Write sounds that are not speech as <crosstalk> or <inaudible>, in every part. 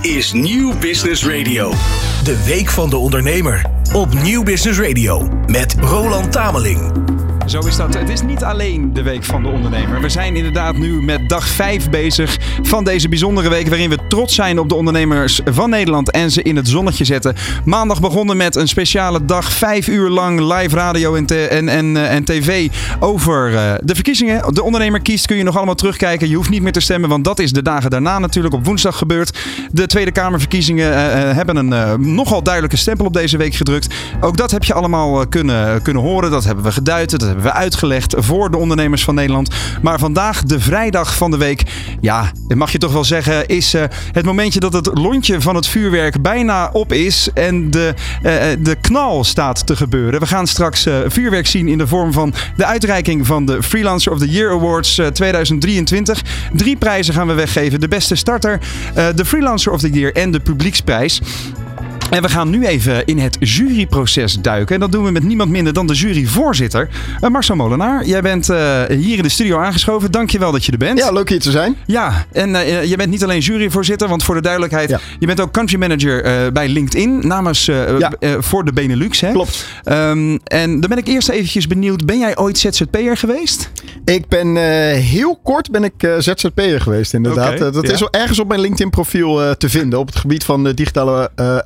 Is Nieuw Business Radio. De Week van de Ondernemer op Nieuw Business Radio met Roland Tameling. Zo is dat. Het is niet alleen de Week van de Ondernemer. We zijn inderdaad nu met dag 5 bezig van deze bijzondere week. Waarin we trots zijn op de ondernemers van Nederland en ze in het zonnetje zetten. Maandag begonnen met een speciale dag. Vijf uur lang live radio en, en, en, eh, en tv over eh, de verkiezingen. De ondernemer kiest kun je nog allemaal terugkijken. Je hoeft niet meer te stemmen, want dat is de dagen daarna natuurlijk op woensdag gebeurd. De Tweede Kamerverkiezingen eh, hebben een nogal duidelijke stempel op deze week gedrukt. Ook dat heb je allemaal kunnen, kunnen horen. Dat hebben we geduid. Hebben we uitgelegd voor de ondernemers van Nederland. Maar vandaag, de vrijdag van de week. Ja, mag je toch wel zeggen. Is eh, het momentje dat het lontje van het vuurwerk bijna op is. En de, eh, eh, de knal staat te gebeuren. We gaan straks vuurwerk zien in de vorm van de uitreiking van de Freelancer of the Year Awards eh, 2023. Drie prijzen gaan we weggeven. De beste starter, de Freelancer of the Year en de publieksprijs. En we gaan nu even in het juryproces duiken. En dat doen we met niemand minder dan de juryvoorzitter, eh, Marcel Molenaar. Jij bent eh, hier in de studio aangeschoven. Dankjewel dat je er bent. Ja, leuk hier te zijn. Ja, en eh, je bent niet alleen juryvoorzitter, want voor de duidelijkheid, Ja. je bent ook country manager bij LinkedIn namens Ja. voor de Benelux. Hè? Klopt. Ehm, en dan ben ik eerst eventjes benieuwd, ben jij ooit ZZP'er geweest? Ik ben heel kort ben ik ZZP'er geweest, inderdaad. Dat ja. is wel ergens op mijn LinkedIn profiel te vinden op het gebied van de digitale eh,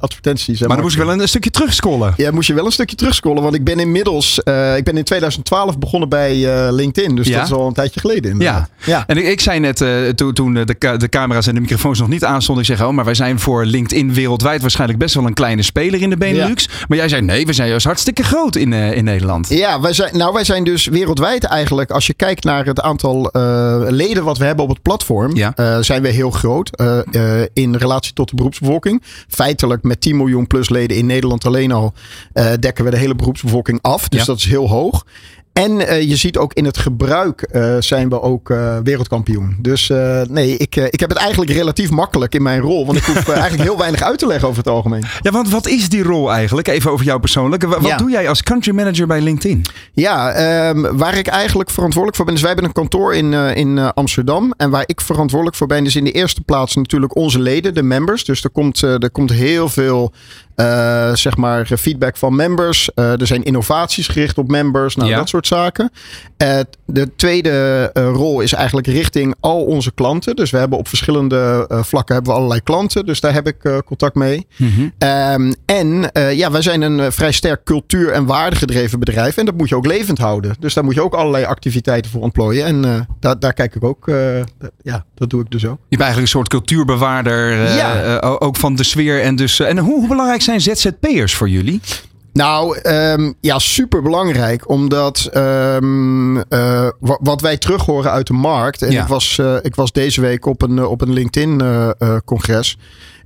Maar dan moest ik wel een, stukje terugscrollen. Ja, moest je wel een stukje terugscrollen, want ik ben inmiddels, eh, ik ben in 2012 begonnen bij eh, LinkedIn. Dus Ja. dat is al een tijdje geleden. inderdaad. Ja. En ik, ik zei net, eh, toen, toen de, ca- de camera's en de microfoons nog niet aanstonden, ik zeg, oh, maar wij zijn voor LinkedIn wereldwijd waarschijnlijk best wel een kleine speler in de Benelux. Maar jij zei, nee, we zijn juist hartstikke groot in, in Nederland. Ja, wij zijn, nou, wij zijn dus wereldwijd eigenlijk. Als je kijkt naar het aantal leden wat we hebben op het platform, Ja. zijn we heel groot in relatie tot de beroepsbevolking. Feitelijk met 10 miljoen plus leden in Nederland alleen al eh, dekken we de hele beroepsbevolking af. Dus Ja. dat is heel hoog. En eh, je ziet ook in het gebruik eh, zijn we ook eh, wereldkampioen. Dus nee, ik, ik heb het eigenlijk relatief makkelijk in mijn rol. Want ik hoef <laughs> eigenlijk heel weinig uit te leggen over het algemeen. Ja, want wat is die rol eigenlijk? Even over jou persoonlijk. Wa- Wat Ja. doe jij als country manager bij LinkedIn? Ja, ehm, waar ik eigenlijk verantwoordelijk voor ben. Dus wij hebben een kantoor in, in Amsterdam. En waar ik verantwoordelijk voor ben, is in de eerste plaats natuurlijk onze leden, de members. Dus er komt, er komt heel veel eh, zeg maar feedback van members. Eh, er zijn innovaties gericht op members. Nou, Ja. dat soort zaken. Eh, de tweede rol is eigenlijk richting al onze klanten. Dus we hebben op verschillende vlakken hebben we allerlei klanten. Dus daar heb ik contact mee. Ehm, en ja, wij zijn een vrij sterk cultuur- en waardegedreven bedrijf. En dat moet je ook levend houden. Dus daar moet je ook allerlei activiteiten voor ontplooien. En daar, daar kijk ik ook. ja, dat doe ik dus ook. Je bent eigenlijk een soort cultuurbewaarder, Ja. ook van de sfeer. En, dus, en hoe, hoe belangrijk zijn ZZP'ers voor jullie? Nou, ehm, ja, super belangrijk. Omdat ehm, eh, wa- wat wij terug horen uit de markt. En Ja. ik, was, eh, ik was deze week op een, eh, op een LinkedIn-congres.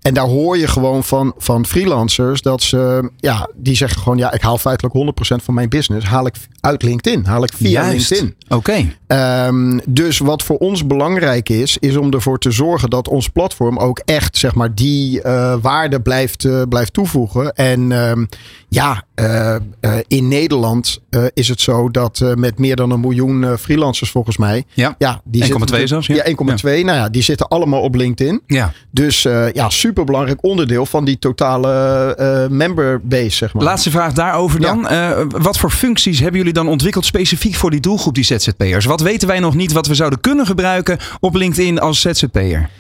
En daar hoor je gewoon van, van freelancers dat ze, ja, die zeggen gewoon, ja, ik haal feitelijk 100% van mijn business. Haal ik uit LinkedIn. Haal ik via LinkedIn. Oké. Ehm, dus wat voor ons belangrijk is, is om ervoor te zorgen dat ons platform ook echt zeg maar, die eh, waarde blijft, eh, blijft toevoegen. En ehm, ja, eh, eh, in Nederland eh, is het zo dat met meer dan een miljoen freelancers volgens mij. Ja. Ja, die 1,2 zitten- zelfs, ja. Ja, 1,2. Nou ja, die zitten allemaal op LinkedIn. Ja. Dus ja, super belangrijk onderdeel van die totale eh member base, zeg maar. Laatste vraag daarover dan. Wat voor functies hebben jullie dan ontwikkeld specifiek voor die doelgroep, die ZZP'ers? Wat weten wij nog niet wat we zouden kunnen gebruiken op LinkedIn als ZZP'er?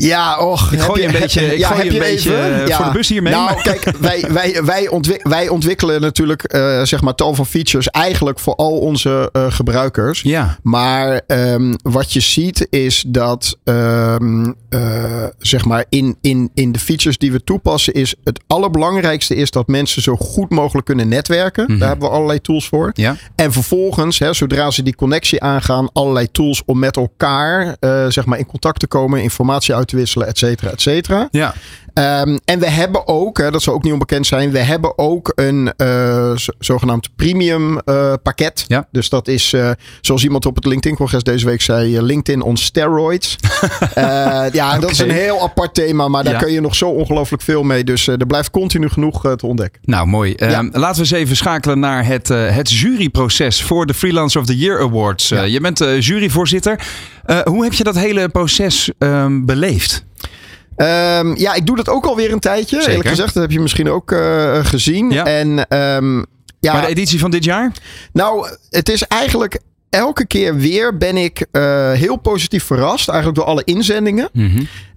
Ja, och. Ik gooi je een heb beetje- ik ja, gooi je een beetje, even? eh, voor de bus hiermee, Nou, maar- kijk, <laughs> wij, wij, wij, ontwik- wij ontwikkelen natuurlijk eh, zeg maar tal van features eigenlijk voor al onze eh, gebruikers. Ja. Maar ehm, wat je ziet is dat ehm, eh, zeg maar in, in, in de features die we toepassen is het allerbelangrijkste is dat mensen zo goed mogelijk kunnen netwerken. Daar hebben we allerlei tools voor. Ja. En vervolgens, hè, zodra ze die connectie aangaan, allerlei tools om met elkaar zeg maar in contact te komen, informatie uit wisselen, et cetera, et cetera. Ja. Ehm, en we hebben ook, hè, dat zal ook niet onbekend zijn, we hebben ook een eh, zo- zogenaamd premium eh, pakket. Ja. Dus dat is, eh, zoals iemand op het LinkedIn-congres deze week zei, LinkedIn on steroids. <laughs> Ja, dat is een heel apart thema, maar daar Ja. kun je nog zo ongelooflijk veel mee. Dus er blijft continu genoeg te ontdekken. Nou, mooi. Eh, Ja. Laten we eens even schakelen naar het, het juryproces voor de Freelancer of the Year Awards. Je bent juryvoorzitter. Hoe heb je dat hele proces ehm, beleefd? Ehm, ja, ik doe dat ook alweer een tijdje. Zeker. Eerlijk gezegd, dat heb je misschien ook eh, gezien. Ja. En ehm, ja, Maar de editie van dit jaar? nou, het is eigenlijk elke keer weer ben ik eh, heel positief verrast. Eigenlijk door alle inzendingen.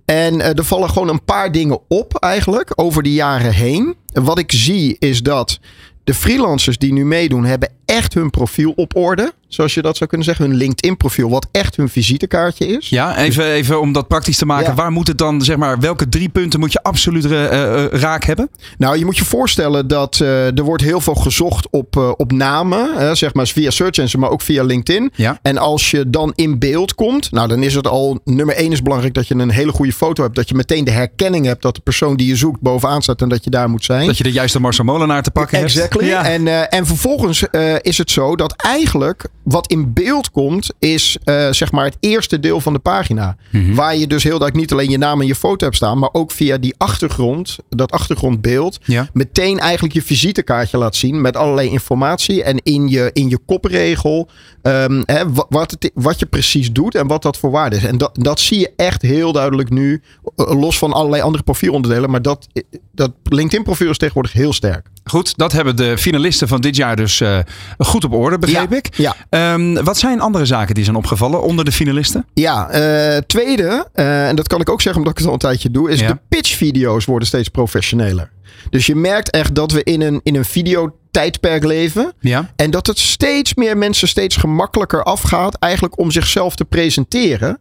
En eh, er vallen gewoon een paar dingen op eigenlijk over de jaren heen. En wat ik zie is dat de freelancers die nu meedoen hebben echt hun profiel op orde. Zoals je dat zou kunnen zeggen. Hun LinkedIn profiel wat echt hun visitekaartje is. Ja, even, even om dat praktisch te maken. Ja. Waar moet het dan, zeg maar, welke drie punten moet je absoluut eh, eh, raak hebben? Nou, je moet je voorstellen dat eh, er wordt heel veel gezocht op, op namen. Zeg maar via Search Engine, maar ook via LinkedIn. Ja. En als je dan in beeld komt, nou dan is het al nummer één is belangrijk dat je een hele goede foto hebt. Dat je meteen de herkenning hebt dat de persoon die je zoekt bovenaan staat en dat je daar moet zijn. Dat je de juiste Marcel Molenaar te pakken hebt. Exactly. Ja. En, en vervolgens is het zo dat eigenlijk wat in beeld komt, is eh, zeg maar het eerste deel van de pagina. Mhm. Waar je dus heel duidelijk niet alleen je naam en je foto hebt staan, maar ook via die achtergrond, dat achtergrondbeeld, Ja. meteen eigenlijk je visitekaartje laat zien met allerlei informatie. En in je, in je kopregel ehm, hè, wa- wat, het, wat je precies doet en wat dat voor waarde is. En dat, dat zie je echt heel duidelijk nu, eh, los van allerlei andere profielonderdelen. Maar dat, dat LinkedIn profiel is tegenwoordig heel sterk. Goed, dat hebben de finalisten van dit jaar dus eh, goed op orde, begreep Ja, ik. ja. Ehm, wat zijn andere zaken die zijn opgevallen onder de finalisten? Ja, eh, tweede, eh, en dat kan ik ook zeggen omdat ik het al een tijdje doe, is Ja. de pitchvideo's worden steeds professioneler. Dus je merkt echt dat we in een, in een videotijdperk leven. Ja. En dat het steeds meer mensen steeds gemakkelijker afgaat eigenlijk om zichzelf te presenteren.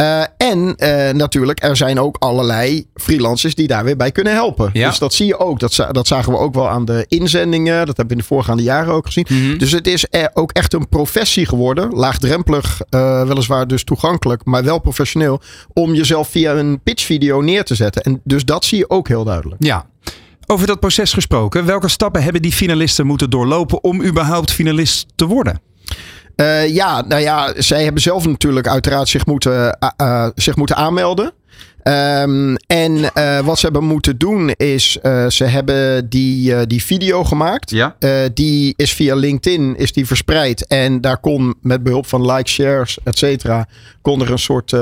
Eh, en eh, natuurlijk, er zijn ook allerlei freelancers die daar weer bij kunnen helpen. Ja. Dus dat zie je ook. Dat, dat zagen we ook wel aan de inzendingen. Dat hebben we in de voorgaande jaren ook gezien. Mhm. Dus het is er ook echt een professie geworden. Laagdrempelig, eh, weliswaar dus toegankelijk, maar wel professioneel. Om jezelf via een pitchvideo neer te zetten. En dus dat zie je ook heel duidelijk. Ja. Over dat proces gesproken, welke stappen hebben die finalisten moeten doorlopen om überhaupt finalist te worden? Eh, ja, nou ja, zij hebben zelf natuurlijk uiteraard zich moeten, eh, eh, zich moeten aanmelden. Ehm, en eh, wat ze hebben moeten doen is, eh, ze hebben die, eh, die video gemaakt. Ja. Die is via LinkedIn is die verspreid. En daar kon met behulp van likes, shares, et cetera, kon er een soort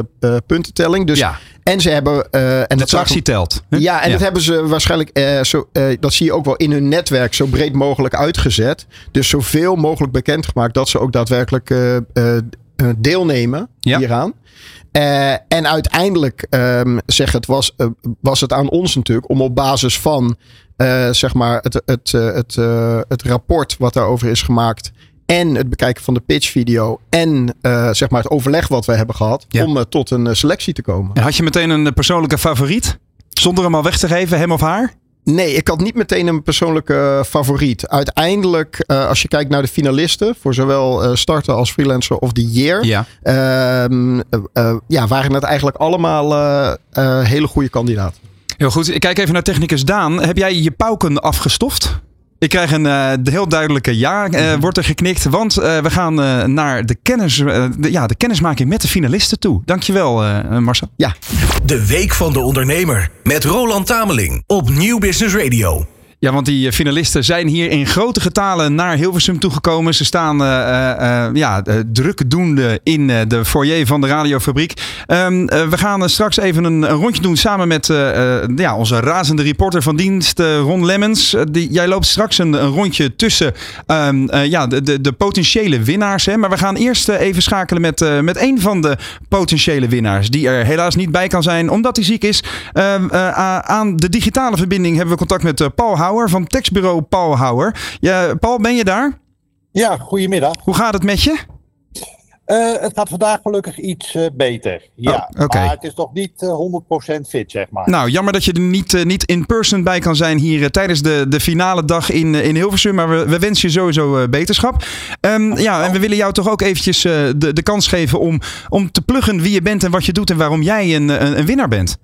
puntentelling. Dus, Ja. En ze hebben... en De dat tractie telt. hè? ja, en dat hebben ze waarschijnlijk, zo, dat zie je ook wel in hun netwerk, zo breed mogelijk uitgezet. Dus zoveel mogelijk bekendgemaakt dat ze ook daadwerkelijk deelnemen Ja. hieraan. Eh, en uiteindelijk ehm, zeg het, was, eh, was het aan ons natuurlijk om op basis van eh, zeg maar het, het, eh, het, eh, het rapport wat daarover is gemaakt. En het bekijken van de pitchvideo. En eh, zeg maar het overleg wat we hebben gehad. Ja. Om eh, tot een eh, selectie te komen. En had je meteen een persoonlijke favoriet? Zonder hem al weg te geven, hem of haar? Nee, ik had niet meteen een persoonlijke eh, favoriet. Uiteindelijk, eh, als je kijkt naar de finalisten, voor zowel eh, starter als freelancer of the year, Ja. ehm, eh, eh, ja, waren het eigenlijk allemaal hele goede kandidaten. Heel goed. Ik kijk even naar technicus Daan. Heb jij je pauken afgestoft? Ik krijg een eh, heel duidelijke ja, eh, wordt er geknikt. Want eh, we gaan eh, naar de, kennis, de, ja, de kennismaking met de finalisten toe. Dankjewel eh Marcel. Ja, De Week van de Ondernemer met Roland Tameling op Nieuw Business Radio. Ja, want die finalisten zijn hier in grote getalen naar Hilversum toegekomen. Ze staan eh, eh, ja, drukdoende in de foyer van de radiofabriek. Ehm, eh, we gaan straks even een, rondje doen samen met ja, onze razende reporter van dienst, Ron Lemmens. Die, jij loopt straks een, een rondje tussen ehm, eh, ja, de, de, de potentiële winnaars. Hè? Maar we gaan eerst even schakelen met, met een van de potentiële winnaars. Die er helaas niet bij kan zijn omdat hij ziek is. Ehm, eh, aan de digitale verbinding hebben we contact met Paul Houwer van tekstbureau Paul Houwer. Ja, Paul, ben je daar? Ja, goedemiddag. Hoe gaat het met je? Eh, het gaat vandaag gelukkig iets eh, beter. Ja, Oh, oké. maar het is nog niet eh, 100% fit, zeg maar. Nou, jammer dat je er niet, eh, niet in person bij kan zijn hier eh, tijdens de, de finale dag in, eh, in Hilversum. Maar we, we wensen je sowieso eh, beterschap. Ehm, ja, en we willen jou toch ook eventjes eh, de, de kans geven om, om te pluggen wie je bent en wat je doet en waarom jij een, een, een winnaar bent.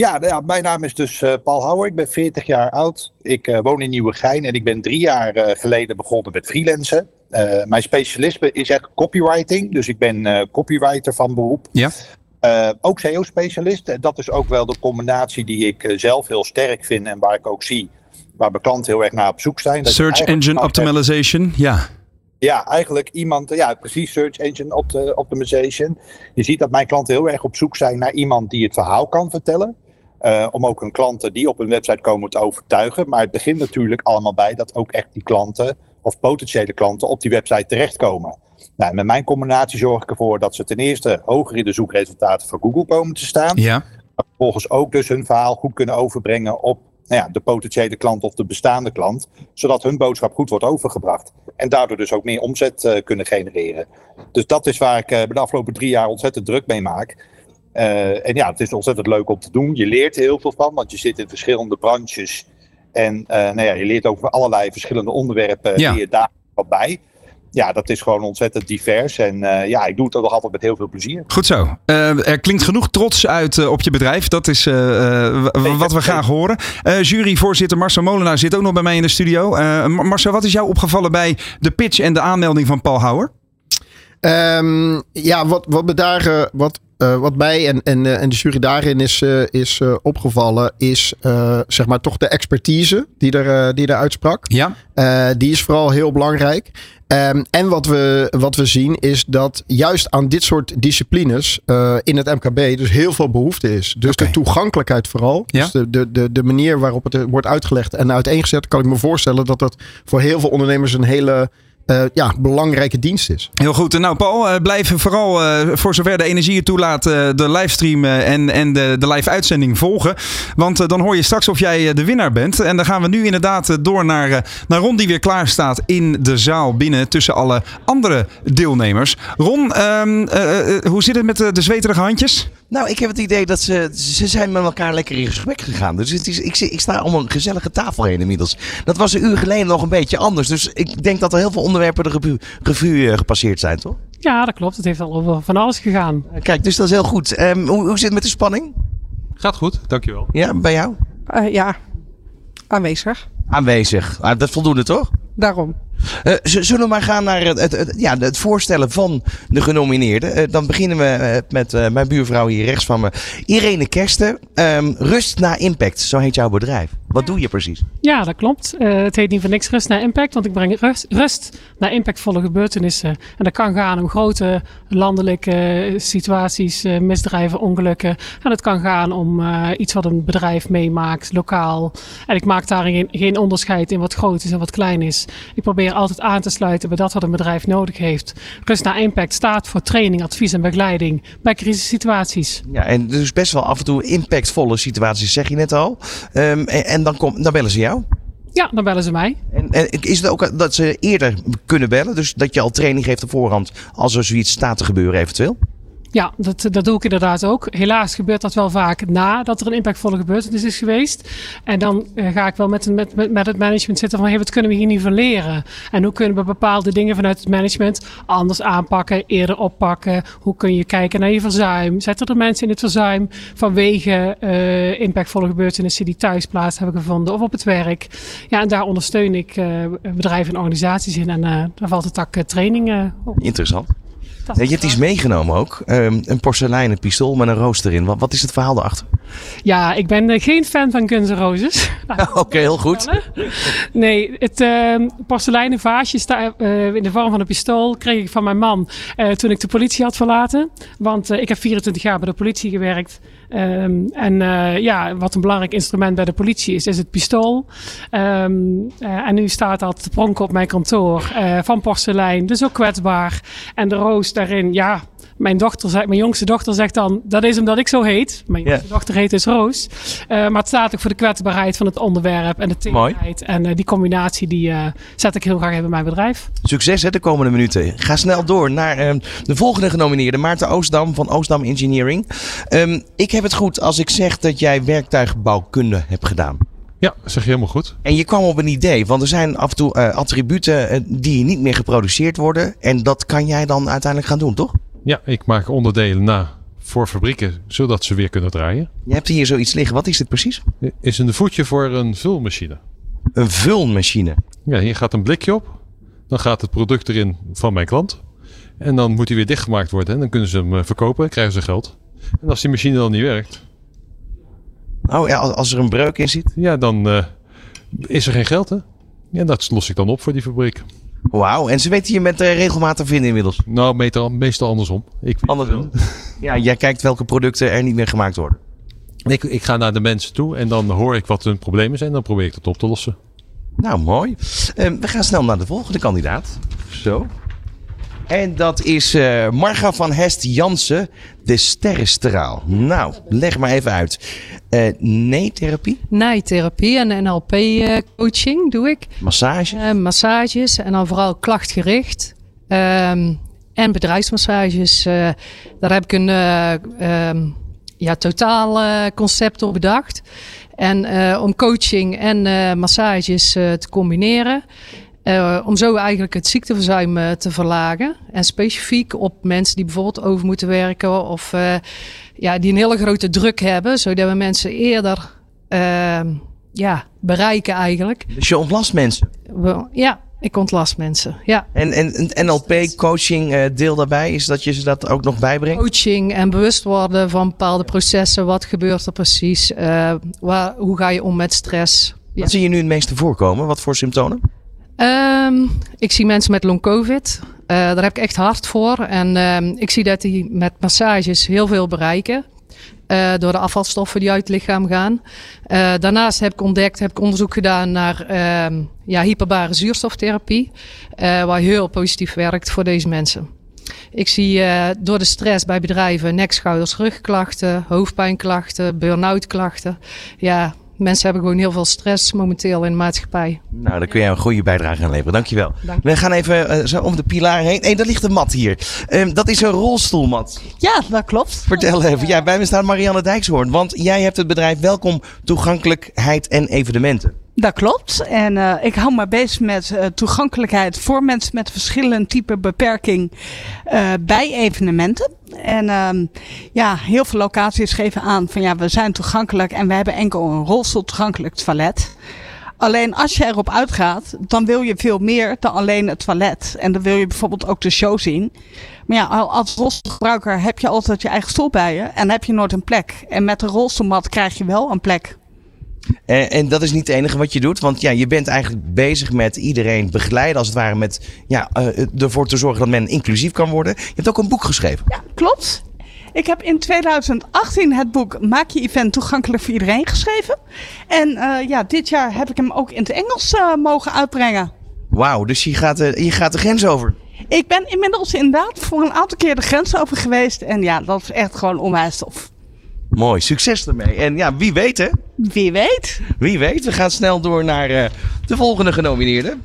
Ja, nou ja, mijn naam is dus eh, Paul Houwer. Ik ben 40 jaar oud. Ik eh, woon in Nieuwegein en ik ben drie jaar eh, geleden begonnen met freelancen. Mijn specialisme is eigenlijk copywriting. Dus ik ben copywriter van beroep. Ja. Ook SEO-specialist. En dat is ook wel de combinatie die ik zelf heel sterk vind en waar ik ook zie waar mijn klanten heel erg naar op zoek zijn. Dat Search Engine hebt- Optimization, ja. Ja, eigenlijk iemand, ja precies, Search Engine opt- Optimization. Je ziet dat mijn klanten heel erg op zoek zijn naar iemand die het verhaal kan vertellen. Uh, om ook hun klanten die op hun website komen te overtuigen. Maar het begint natuurlijk allemaal bij dat ook echt die klanten of potentiële klanten op die website terechtkomen. Nou, met mijn combinatie zorg ik ervoor dat ze ten eerste hoger in de zoekresultaten van Google komen te staan. Ja. Maar vervolgens ook dus hun verhaal goed kunnen overbrengen op nou ja, de potentiële klant of de bestaande klant. Zodat hun boodschap goed wordt overgebracht. En daardoor dus ook meer omzet uh, kunnen genereren. Dus dat is waar ik uh, de afgelopen drie jaar ontzettend druk mee maak. Uh, en ja, het is ontzettend leuk om te doen. Je leert er heel veel van, want je zit in verschillende branches. En nou ja, je leert over allerlei verschillende onderwerpen Ja. die je daar wat bij. Ja, dat is gewoon ontzettend divers. En uh, ja, ik doe het nog altijd met heel veel plezier. Goed zo. Uh, er klinkt genoeg trots uit uh, op je bedrijf. Dat is wat we graag horen. juryvoorzitter Marcel Molenaar zit ook nog bij mij in de studio. Marcel, wat is jou opgevallen bij de pitch en de aanmelding van Paul Houwer? Um, ja, wat, wat me daar... wat uh, wat mij en, en, en de jury daarin is, uh, is opgevallen, is zeg maar toch de expertise die er, die er uitsprak. Ja. die is vooral heel belangrijk. Um, en wat we, wat we zien is dat juist aan dit soort disciplines in het MKB dus heel veel behoefte is. Dus de toegankelijkheid vooral. Ja. Dus de, de, de, de manier waarop het wordt uitgelegd en uiteengezet, kan ik me voorstellen dat dat voor heel veel ondernemers een hele uh, ja, belangrijke dienst is. Heel goed. Nou, Paul, uh, blijf vooral uh, voor zover de energie het toelaat de livestream en, en de, de live uitzending volgen. Want dan hoor je straks of jij de winnaar bent. En dan gaan we nu inderdaad door naar, naar Ron, die weer klaar staat in de zaal binnen tussen alle andere deelnemers. Ron, um, hoe zit het met de, de zweterige handjes? Nou, ik heb het idee dat ze, ze zijn met elkaar lekker in gesprek gegaan. Dus het is, ik, ik sta om een gezellige tafel heen inmiddels. Dat was een uur geleden nog een beetje anders. Dus ik denk dat er heel veel onderwerpen de revue, revue gepasseerd zijn, toch? Ja, dat klopt. Het heeft al over van alles gegaan. Kijk, dus dat is heel goed. Um, hoe, hoe zit het met de spanning? Gaat goed, dankjewel. Ja, bij jou? Uh, ja, aanwezig. Aanwezig. Ah, dat voldoende toch? Daarom. Uh, zullen we maar gaan naar het, het, ja, het voorstellen van de genomineerden. Uh, dan beginnen we uh, met mijn buurvrouw hier rechts van me. Irene Kersten. Um, rust na impact, zo heet jouw bedrijf. Wat doe je precies? Ja, dat klopt. het heet niet voor niks rust naar impact. Want ik breng rust, rust naar impactvolle gebeurtenissen. En dat kan gaan om grote landelijke situaties, misdrijven, ongelukken. En het kan gaan om iets wat een bedrijf meemaakt, lokaal. En ik maak daar geen, geen onderscheid in wat groot is en wat klein is. Ik probeer altijd aan te sluiten bij dat wat een bedrijf nodig heeft. Rust naar Impact staat voor training, advies en begeleiding bij crisissituaties. Ja, en dus best wel af en toe impactvolle situaties, zeg je net al. Um, en, en dan, kom, dan bellen ze jou? Ja, dan bellen ze mij. En, en, is het ook dat ze eerder kunnen bellen? Dus dat je al training geeft op voorhand als er zoiets staat te gebeuren eventueel? Ja, dat, dat doe ik inderdaad ook. Helaas gebeurt dat wel vaak nadat er een impactvolle gebeurtenis is geweest. En dan uh, ga ik wel met, met, met, het management zitten van hey, wat kunnen we hier nu van leren? En hoe kunnen we bepaalde dingen vanuit het management anders aanpakken, eerder oppakken? Hoe kun je kijken naar je verzuim? Zetten er mensen in het verzuim vanwege uh, impactvolle gebeurtenissen die thuis plaats hebben gevonden of op het werk? Ja, en daar ondersteun ik uh, bedrijven en organisaties in. En daar valt het tak trainingen op. Interessant. Je hebt iets meegenomen ook. Um, een porseleinen pistool met een roos erin. Wat, wat is het verhaal daarachter? Ja, ik ben uh, geen fan van Guns N' Roses. <laughs> Oké, okay, heel goed. Nee, het uh, porseleinen vaasje sta, uh, in de vorm van een pistool kreeg ik van mijn man toen ik de politie had verlaten. Want ik heb 24 jaar bij de politie gewerkt. Um, en ja, wat een belangrijk instrument bij de politie is, is het pistool. Um, en nu staat dat te pronken op mijn kantoor van porselein. Dus ook kwetsbaar. En de roos daarin, ja, mijn, dochter, mijn jongste dochter zegt dan, dat is omdat ik zo heet. Mijn jongste yeah. dochter heet dus Roos. Uh, maar het staat ook voor de kwetsbaarheid van het onderwerp en de tegenheid. En uh, die combinatie die uh, zet ik heel graag in mijn bedrijf. Succes hè, de komende minuten. Ga snel door naar um, de volgende genomineerde, Maarten Oostdam van Oostdam Engineering. Um, ik heb het goed als ik zeg dat jij werktuigbouwkunde hebt gedaan. Ja, zeg je helemaal goed. En je kwam op een idee, want er zijn af en toe uh, attributen uh, die niet meer geproduceerd worden. En dat kan jij dan uiteindelijk gaan doen, toch? Ja, ik maak onderdelen na voor fabrieken, zodat ze weer kunnen draaien. Je hebt hier zoiets liggen. Wat is dit precies? Is een voetje voor een vulmachine. Een vulmachine? Ja, hier gaat een blikje op. Dan gaat het product erin van mijn klant. En dan moet hij weer dichtgemaakt worden. En dan kunnen ze hem verkopen, krijgen ze geld. En als die machine dan niet werkt... Oh ja, als er een breuk in zit? Ja, dan uh, is er geen geld, hè? Ja, dat los ik dan op voor die fabriek. Wauw, en ze weten je met uh, regelmatig vinden inmiddels? Nou, meestal, meestal andersom. Ik andersom? <laughs> ja, jij kijkt welke producten er niet meer gemaakt worden. Ik, ik ga naar de mensen toe en dan hoor ik wat hun problemen zijn. En dan probeer ik dat op te lossen. Nou, mooi. Ehm, we gaan snel naar de volgende kandidaat. Zo. En dat is eh Marga van Hest Jansen, de sterrenstraal. Nou, leg maar even uit. Eh nee-therapie, Nijtherapie en NLP-coaching doe ik. massage. Eh, massages en dan vooral klachtgericht. Ehm, en bedrijfsmassages. eh, daar heb ik een eh, ehm, ja, totaal eh, concept op bedacht. En eh, om coaching en eh, massages eh, te combineren. Eh, om zo eigenlijk het ziekteverzuim eh, te verlagen. En specifiek op mensen die bijvoorbeeld over moeten werken. Of eh, ja, die een hele grote druk hebben. Zodat we mensen eerder ehm, ja, bereiken eigenlijk. Dus je ontlast mensen. Ja, ik ontlast mensen. Ja. En, en NLP-coaching eh, deel daarbij, is dat je ze dat ook nog bijbrengt? Coaching en bewust worden van bepaalde processen. Wat gebeurt er precies? Waar, hoe ga je om met stress? Ja. Wat zie je nu het meeste voorkomen? Wat voor symptomen? Ehm, ik zie mensen met long covid. Eh, daar heb ik echt hard voor. En ehm, ik zie dat die met massages heel veel bereiken. eh, door de afvalstoffen die uit het lichaam gaan. Eh, daarnaast heb ik ontdekt, heb ik onderzoek gedaan naar ehm, ja, hyperbare zuurstoftherapie. waar heel positief werkt voor deze mensen. Ik zie door de stress bij bedrijven nek, schouders, rugklachten, hoofdpijnklachten, burn-out klachten. Ja, mensen hebben gewoon heel veel stress momenteel in de maatschappij. Nou, daar kun jij een goede bijdrage aan leveren. Dankjewel. Dank. We gaan even eh, zo om de pilaar heen. Nee, daar ligt een mat hier. Ehm, dat is een rolstoelmat. Ja, dat klopt. Vertel even. Ja, bij me staat Marianne Dijkshoorn. Want jij hebt het bedrijf Welkom Toegankelijkheid en Evenementen. Dat klopt. En eh, ik hou me bezig met eh, toegankelijkheid voor mensen met verschillende type beperking eh, bij evenementen. En ehm, ja, heel veel locaties geven aan van ja, we zijn toegankelijk en we hebben enkel een rolstoel toegankelijk toilet. Alleen als je erop uitgaat, dan wil je veel meer dan alleen het toilet. En dan wil je bijvoorbeeld ook de show zien. Maar ja, al- als rolstoelgebruiker heb je altijd je eigen stoel bij je en heb je nooit een plek. En met de rolstoelmat krijg je wel een plek. En, en dat is niet het enige wat je doet. Want ja, je bent eigenlijk bezig met iedereen begeleiden. Als het ware met ja, eh, ervoor te zorgen dat men inclusief kan worden. Je hebt ook een boek geschreven. Ja, klopt. Ik heb in 2018 het boek Maak je event toegankelijk voor iedereen geschreven. En eh, ja, dit jaar heb ik hem ook in het Engels eh, mogen uitbrengen. Wauw, dus je gaat, je gaat de grens over. Ik ben inmiddels inderdaad voor een aantal keer de grens over geweest. En ja, dat is echt gewoon onwijs tof. Mooi, succes ermee. En ja, wie weet hè? Wie weet. Wie weet, we gaan snel door naar eh, de volgende genomineerde.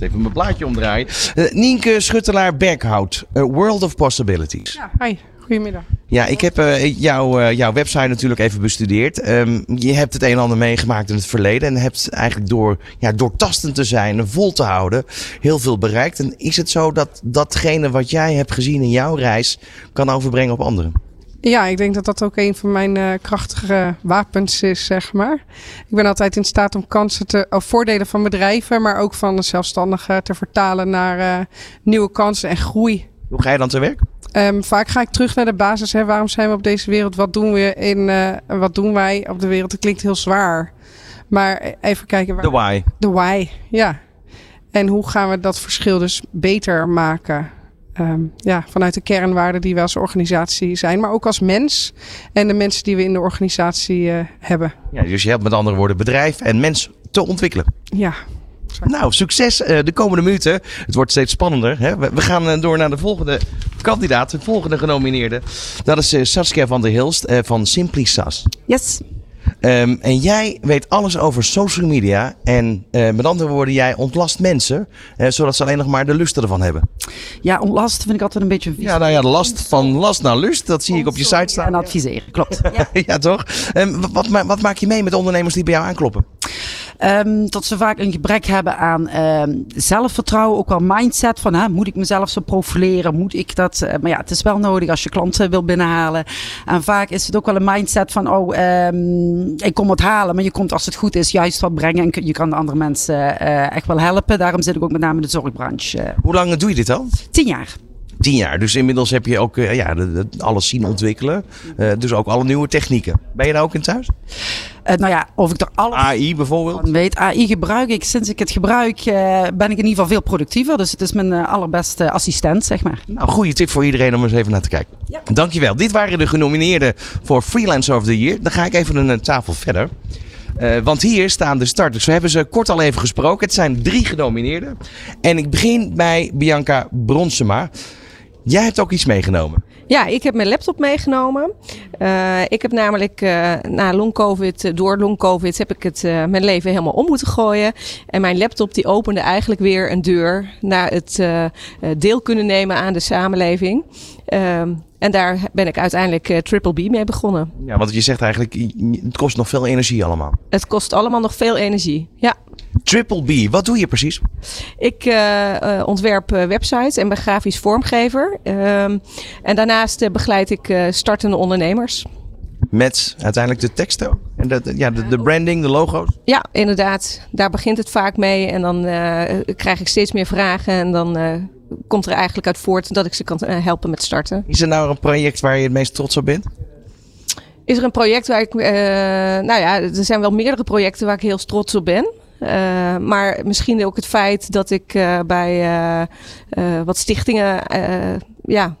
Even mijn blaadje omdraaien. Eh, Nienke Schuttelaar-Berghout, A World of Possibilities. Ja, hi. Goedemiddag. Ja, ik heb eh, jouw, eh, jouw website natuurlijk even bestudeerd. Ehm, je hebt het een en ander meegemaakt in het verleden. En hebt eigenlijk door ja, doortastend te zijn, vol te houden, heel veel bereikt. En is het zo dat datgene wat jij hebt gezien in jouw reis kan overbrengen op anderen? Ja, ik denk dat dat ook een van mijn eh, krachtige wapens is, zeg maar. Ik ben altijd in staat om kansen te, of voordelen van bedrijven, maar ook van de zelfstandigen te vertalen naar eh, nieuwe kansen en groei. Hoe ga je dan te werk? Ehm, vaak ga ik terug naar de basis. Hè. Waarom zijn we op deze wereld? Wat doen we in? eh, wat doen wij op de wereld? Dat klinkt heel zwaar. Maar even kijken. Waar... De why. De why, ja. En hoe gaan we dat verschil dus beter maken? Ehm, ja, vanuit de kernwaarden die we als organisatie zijn, maar ook als mens en de mensen die we in de organisatie eh, hebben. Ja, dus je helpt met andere woorden bedrijf en mens te ontwikkelen. Ja. Nou, succes eh, de komende minuten. Het wordt steeds spannender. Hè? We, we gaan eh, door naar de volgende kandidaat, de volgende genomineerde. Dat is Saskia van der Hilst eh, van Simply Sas. Yes. Ehm, en jij weet alles over social media. En eh, met andere woorden, jij ontlast mensen. eh, zodat ze alleen nog maar de lust ervan hebben. Ja, ontlast vind ik altijd een beetje een vies. Ja, nou ja, de last van last naar lust. Dat zie ik op je site staan. En adviseren, klopt. ja, <laughs> toch? Ehm, wat, wat, ma- wat maak je mee met ondernemers die bij jou aankloppen? Ehm, dat ze vaak een gebrek hebben aan ehm, zelfvertrouwen, ook wel mindset van hè, moet ik mezelf zo profileren, moet ik dat. eh, maar ja, het is wel nodig als je klanten wil binnenhalen. En vaak is het ook wel een mindset van oh, ehm, ik kom het halen, maar je komt als het goed is juist wat brengen en je kan de andere mensen eh, echt wel helpen. Daarom zit ik ook met name in de zorgbranche. eh, Hoe lang doe je dit al? tien jaar. Tien jaar. Dus inmiddels heb je ook eh, ja, alles zien ontwikkelen. Eh, dus ook alle nieuwe technieken. Ben je daar ook in thuis? Eh, nou ja, of ik er alles AI bijvoorbeeld? van weet. AI gebruik ik. Sinds ik het gebruik ben ik in ieder geval veel productiever. Dus het is mijn allerbeste assistent, zeg maar. Nou, goede tip voor iedereen om eens even naar te kijken. Dankjewel. Dit waren de genomineerden voor Freelancer of the Year. Dan ga ik even een tafel verder. Want hier staan de starters. We hebben ze kort al even gesproken. Het zijn drie genomineerden. En ik begin bij Bianca Bronsema. Jij hebt ook iets meegenomen. Ja, ik heb mijn laptop meegenomen. Eh, ik heb namelijk eh, na long COVID, eh, door long COVID, heb ik het mijn leven helemaal om moeten gooien. En mijn laptop die opende eigenlijk weer een deur naar het deel kunnen nemen aan de samenleving. Ehm, en daar ben ik uiteindelijk Triple B mee begonnen. Ja, want je zegt eigenlijk, het kost nog veel energie allemaal. Het kost allemaal nog veel energie. Ja. Triple B, wat doe je precies? Ik eh, eh, ontwerp eh, websites en ben grafisch vormgever. Ehm, en daarnaast begeleid ik startende ondernemers. Met uiteindelijk de teksten en de, ja, de, de branding, de logo's. Ja, inderdaad. Daar begint het vaak mee. En dan krijg ik steeds meer vragen. En dan komt er eigenlijk uit voort dat ik ze kan helpen met starten. Is er nou een project waar je het meest trots op bent? Is er een project waar ik. nou ja, er zijn wel meerdere projecten waar ik heel trots op ben. Eh, maar misschien ook het feit dat ik eh, bij eh, wat stichtingen. eh, ja,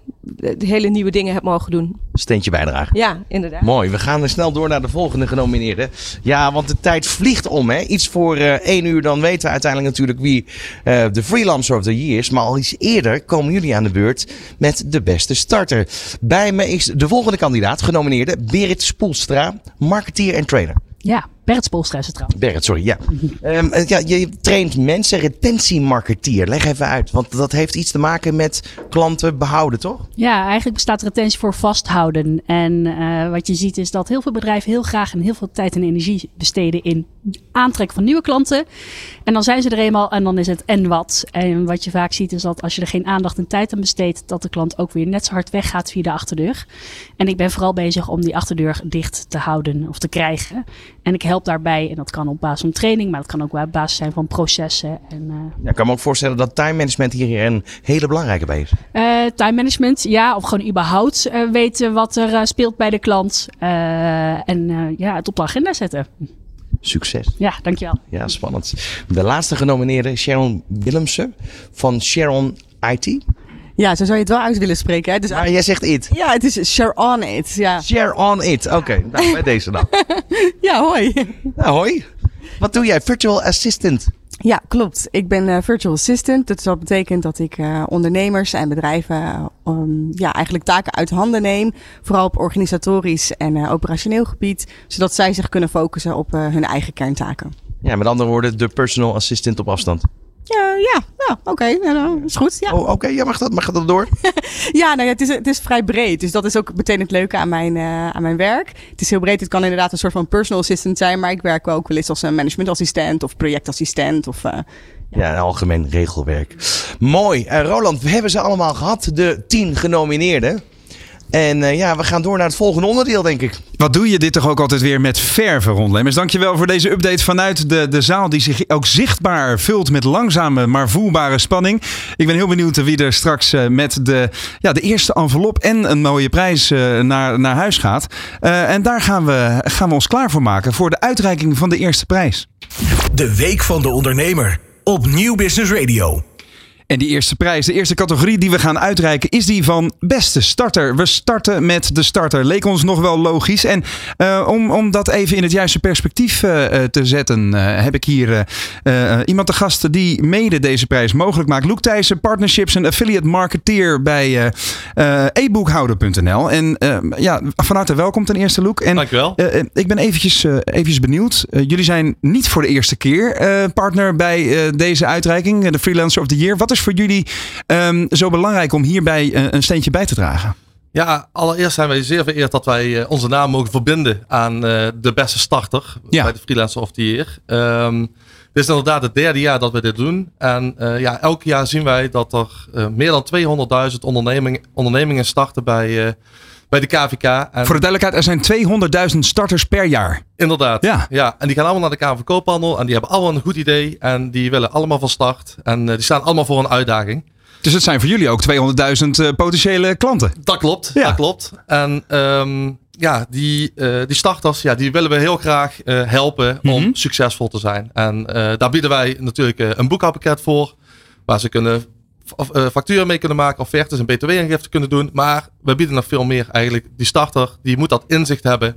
hele nieuwe dingen heb mogen doen. Steentje bijdragen. Ja, inderdaad. Mooi, we gaan er snel door naar de volgende genomineerde. Ja, want de tijd vliegt om. Hè? Iets voor eh één uur, dan weten we uiteindelijk natuurlijk wie eh, de Freelancer of the Year is. Maar al iets eerder komen jullie aan de beurt met de beste starter. Bij me is de volgende kandidaat, genomineerde Berit Spoelstra, marketeer en trainer. Ja, Bert Spolstra is het trouwens. Sorry, ja. Ehm, eh, ja. Je traint mensen, retentiemarketeer. Leg even uit, want dat heeft iets te maken met klanten behouden, toch? Ja, eigenlijk bestaat retentie voor vasthouden. En eh, wat je ziet is dat heel veel bedrijven heel graag en heel veel tijd en energie besteden in aantrekken van nieuwe klanten. En dan zijn ze er eenmaal en dan is het en wat. En wat je vaak ziet is dat als je er geen aandacht en tijd aan besteedt, dat de klant ook weer net zo hard weggaat via de achterdeur. En ik ben vooral bezig om die achterdeur dicht te houden of te krijgen. En ik help daarbij, en dat kan op basis van training, maar dat kan ook op basis zijn van processen. En, eh, Ja, ik kan me ook voorstellen dat time management hier een hele belangrijke bij is. Eh, time management, ja, of gewoon überhaupt eh, weten wat er speelt bij de klant. En ja, het op de agenda zetten. Succes. Ja, dankjewel. Ja, spannend. De laatste genomineerde, Sharon Willemsen van Sharon IT. Ja, zo zou je het wel uit willen spreken. Hè? Dus Maar jij zegt it. Ja, het is share on it. Ja, Share on it. Oké, nou, bij deze dan. <laughs> ja hoi. Nou, hoi. Wat doe jij? Virtual assistant. Ja, klopt. Ik ben eh, virtual assistant. Dus dat betekent dat ik eh, ondernemers en bedrijven eh, um, ja, eigenlijk taken uit handen neem. Vooral op organisatorisch en eh, operationeel gebied. Zodat zij zich kunnen focussen op hun eigen kerntaken. Ja, met andere woorden, de personal assistant op afstand. Ja, ja, ja oké. Ja, nou, is goed. Ja. Oh, oké. Ja, mag dat, mag dat door? <laughs> Ja, nou ja, het, is, het is vrij breed. Dus dat is ook meteen het leuke aan mijn, eh, aan mijn werk. Het is heel breed. Het kan inderdaad een soort van personal assistant zijn. Maar ik werk ook wel eens als een managementassistent of projectassistent. Of, eh, Ja, algemeen regelwerk. Mooi. Eh, Roland, we hebben ze allemaal gehad, de tien genomineerden. En eh, ja, we gaan door naar het volgende onderdeel, denk ik. Wat doe je dit toch ook altijd weer met verven, Ron Lemmers. Dankjewel voor deze update vanuit de, de zaal die zich ook zichtbaar vult met langzame maar voelbare spanning. Ik ben heel benieuwd wie er straks eh, met de, ja, de eerste envelop en een mooie prijs eh, naar, naar huis gaat. Eh, en daar gaan we, gaan we ons klaar voor maken voor de uitreiking van de eerste prijs. De Week van de Ondernemer op Nieuw Business Radio. En die eerste prijs, de eerste categorie die we gaan uitreiken, is die van beste starter. We starten met de starter. Leek ons nog wel logisch. En uh, om, om dat even in het juiste perspectief uh, te zetten, uh, heb ik hier iemand te gast die mede deze prijs mogelijk maakt. Loek Thijssen, partnerships en affiliate marketeer bij eboekhouder.nl. En ja, van harte welkom ten eerste, Loek. En, Dankjewel. ik ben eventjes, eventjes benieuwd. jullie zijn niet voor de eerste keer partner bij deze uitreiking, de Freelancer of the Year. Wat is voor jullie um, zo belangrijk om hierbij uh, een steentje bij te dragen? Ja, allereerst zijn wij zeer vereerd dat wij uh, onze naam mogen verbinden aan uh, de beste starter ja. bij de Freelancer of the Year. Um, dit is inderdaad het derde jaar dat we dit doen. En ja, elk jaar zien wij dat er meer dan 200.000 onderneming, ondernemingen starten bij, bij de KVK. En Voor de duidelijkheid, er zijn 200.000 starters per jaar. Inderdaad. Ja. ja. En die gaan allemaal naar de Kamer van Koophandel. En die hebben allemaal een goed idee. En die willen allemaal van start. En uh, die staan allemaal voor een uitdaging. Dus het zijn voor jullie ook 200.000 eh, potentiële klanten. Dat klopt, dat klopt. En ehm, ja, die, eh, die starters, ja, die willen we heel graag eh, helpen om succesvol te zijn. En eh, daar bieden wij natuurlijk eh, een boekhoudpakket voor, waar ze kunnen eh, facturen mee kunnen maken, offertes en btw-aangifte kunnen doen. Maar we bieden nog veel meer eigenlijk. Die starter, die moet dat inzicht hebben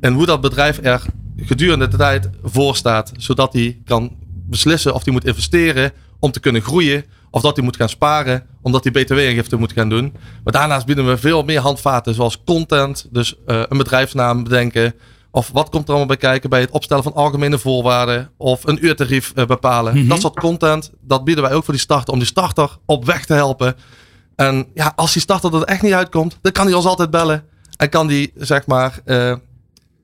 en hoe dat bedrijf er gedurende de tijd voor staat, zodat hij kan beslissen of hij moet investeren om te kunnen groeien, of dat hij moet gaan sparen omdat hij btw-aangifte moet gaan doen. Maar daarnaast bieden we veel meer handvaten, zoals content, dus eh, een bedrijfsnaam bedenken. Of wat komt er allemaal bij kijken bij het opstellen van algemene voorwaarden. Of een uurtarief eh, bepalen. Mhm. Dat soort content, dat bieden wij ook voor die starter. Om die starter op weg te helpen. En ja, als die starter er echt niet uitkomt, dan kan hij ons altijd bellen. En kan die, zeg maar, eh,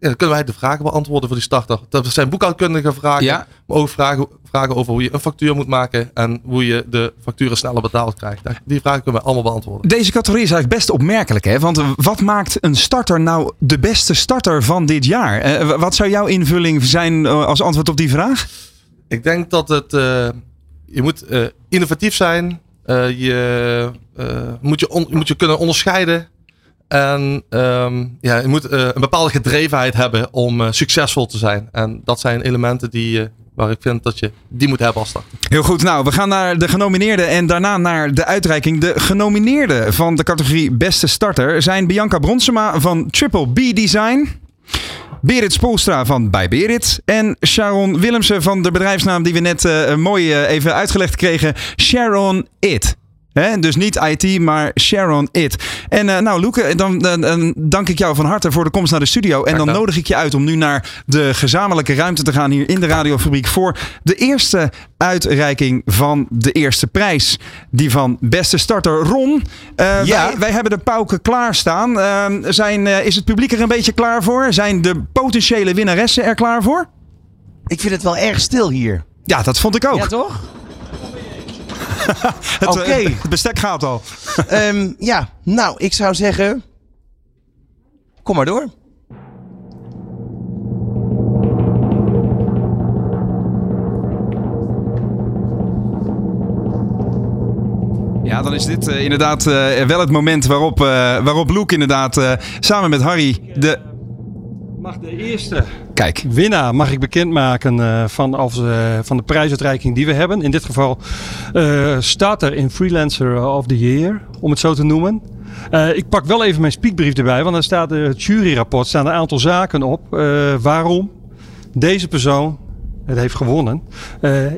ja, kunnen wij de vragen beantwoorden voor die starter. Dat zijn boekhoudkundige vragen. Ja. Maar ook vragen, vragen over hoe je een factuur moet maken. En hoe je de facturen sneller betaald krijgt. Die vragen kunnen we allemaal beantwoorden. Deze categorie is eigenlijk best opmerkelijk. Hè? Want wat maakt een starter nou de beste starter van dit jaar? Eh, wat zou jouw invulling zijn eh, als antwoord op die vraag? Ik denk dat het. eh, je moet innovatief zijn. Je, moet je, on- je moet je kunnen onderscheiden. En ehm, ja, je moet eh, een bepaalde gedrevenheid hebben om eh, succesvol te zijn. En dat zijn elementen die, eh, waar ik vind dat je die moet hebben als starter. Heel goed, nou, we gaan naar de genomineerden en daarna naar de uitreiking. De genomineerden van de categorie Beste Starter zijn Bianca Bronsema van Triple B Design. Berit Spoelstra van Bij Berit. En Sharon Willemsen van de bedrijfsnaam die we net mooi even uitgelegd kregen. Sharon It. Dus niet IT, maar Sharon It. En eh, nou, Loeke, dan, dan, dan dank ik jou van harte voor de komst naar de studio. En dan nodig ik je uit om nu naar de gezamenlijke ruimte te gaan hier in de radiofabriek voor de eerste uitreiking van de eerste prijs. Die van beste starter Ron. eh, Ja. wij, wij hebben de pauken klaarstaan. Ehm, zijn, eh, is het publiek er een beetje klaar voor? Zijn de potentiële winnaressen er klaar voor? Ik vind het wel erg stil hier. Ja, dat vond ik ook. Ja, toch? <laughs> Het, Oké. eh, het bestek gaat al. <laughs> Ehm, ja, nou, ik zou zeggen. Kom maar door. Ja, dan is dit eh, inderdaad eh, wel het moment waarop, eh waarop Loek inderdaad eh, samen met Harry de... Mag de eerste Kijk. winnaar mag ik bekendmaken eh, van, als, eh, van de prijsuitreiking die we hebben. In dit geval eh starter in Freelancer of the Year, om het zo te noemen. Ik pak wel even mijn speakbrief erbij, want daar staat het juryrapport staan een aantal zaken op. waarom deze persoon het heeft gewonnen.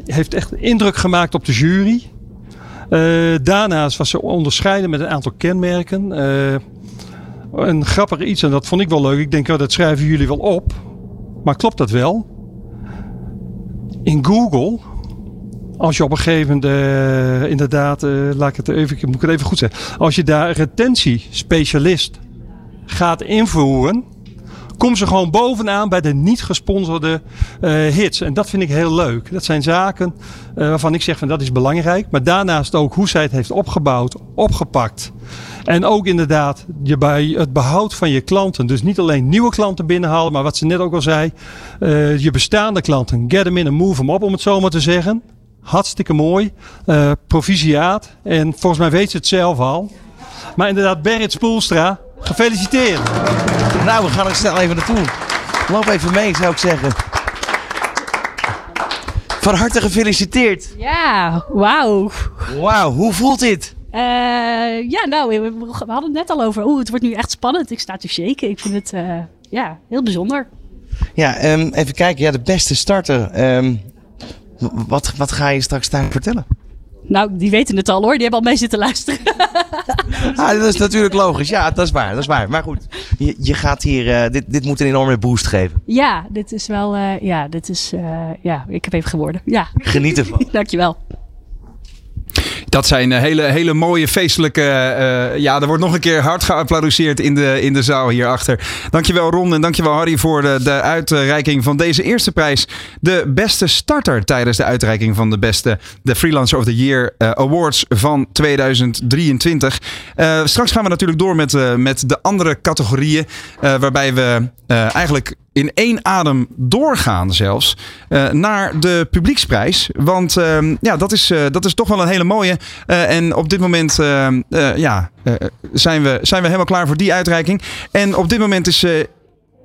Heeft echt indruk gemaakt op de jury. Daarnaast was ze onderscheiden met een aantal kenmerken. Een grappig iets, en dat vond ik wel leuk. Ik denk, oh, dat schrijven jullie wel op. Maar klopt dat wel? In Google, als je op een gegeven moment, eh, inderdaad, eh, laat ik het even, moet ik het even goed zeggen. Als je daar retentiespecialist gaat invoeren, kom ze gewoon bovenaan bij de niet gesponsorde eh, hits. En dat vind ik heel leuk. Dat zijn zaken eh, waarvan ik zeg van dat is belangrijk. Maar daarnaast ook hoe zij het heeft opgebouwd, opgepakt. En ook inderdaad je bij het behoud van je klanten. Dus niet alleen nieuwe klanten binnenhalen, maar wat ze net ook al zei. eh, je bestaande klanten. Get them in en move them op, om het zo maar te zeggen. Hartstikke mooi. Provisiaat. En volgens mij weet ze het zelf al. Maar inderdaad, Berit Spoelstra, gefeliciteerd. Nou, we gaan er snel even naartoe. Loop even mee, zou ik zeggen. Van harte gefeliciteerd. Ja, wauw. Wauw, hoe voelt dit? Eh, ja, nou, we, we hadden het net al over. Oeh, het wordt nu echt spannend. Ik sta te shaken. Ik vind het eh, ja, heel bijzonder. Ja, ehm, even kijken. Ja, de beste starter. Ehm, wat, wat ga je straks daar vertellen? Nou, die weten het al hoor. Die hebben al mee zitten luisteren. <laughs> Ah, dat is natuurlijk logisch. Ja, dat is waar. Dat is waar. Maar goed, je, je gaat hier. eh, dit, dit moet een enorme boost geven. ja, dit is wel. eh, ja, dit is. eh, ja, ik heb even geworden. Ja. Geniet ervan. <laughs> Dankjewel. Dat zijn eh, hele, hele mooie feestelijke. eh, ja, er wordt nog een keer hard geapplaudisseerd in de, in de zaal hierachter. Dankjewel Ron en dankjewel Harry voor de, de uitreiking van deze eerste prijs. De beste starter tijdens de uitreiking van de beste de Freelancer of the Year eh, Awards van 2023. Eh, straks gaan we natuurlijk door met, eh, met de andere categorieën. eh, waarbij we eh, eigenlijk in één adem doorgaan zelfs eh, naar de publieksprijs. Want ehm, ja, dat is, eh, dat is toch wel een hele mooie. Eh, en op dit moment eh, eh, ja, zijn, we, zijn we helemaal klaar voor die uitreiking. En op dit moment is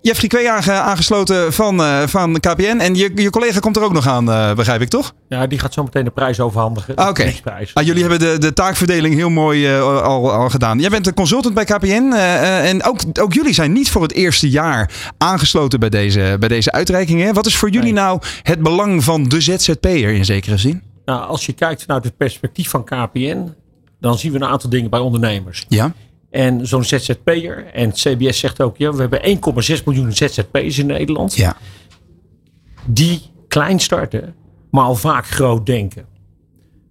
Jeffrey Kwee aange- aangesloten van, van KPN. En je, je collega komt er ook nog aan, begrijp ik toch? Ja, die gaat zo meteen de prijs overhandigen. Ah, Oké. Ah, jullie hebben de, de taakverdeling heel mooi al, al gedaan. Jij bent een consultant bij KPN. en ook, ook jullie zijn niet voor het eerste jaar aangesloten bij deze, bij deze uitreiking. Hè? Wat is voor jullie nou het belang van de ZZP'er in zekere zin? Nou, als je kijkt vanuit het perspectief van KPN, dan zien we een aantal dingen bij ondernemers. Ja. En zo'n ZZP'er, en CBS zegt ook, ja, we hebben 1,6 miljoen ZZP'ers in Nederland. Ja. Die klein starten, maar al vaak groot denken.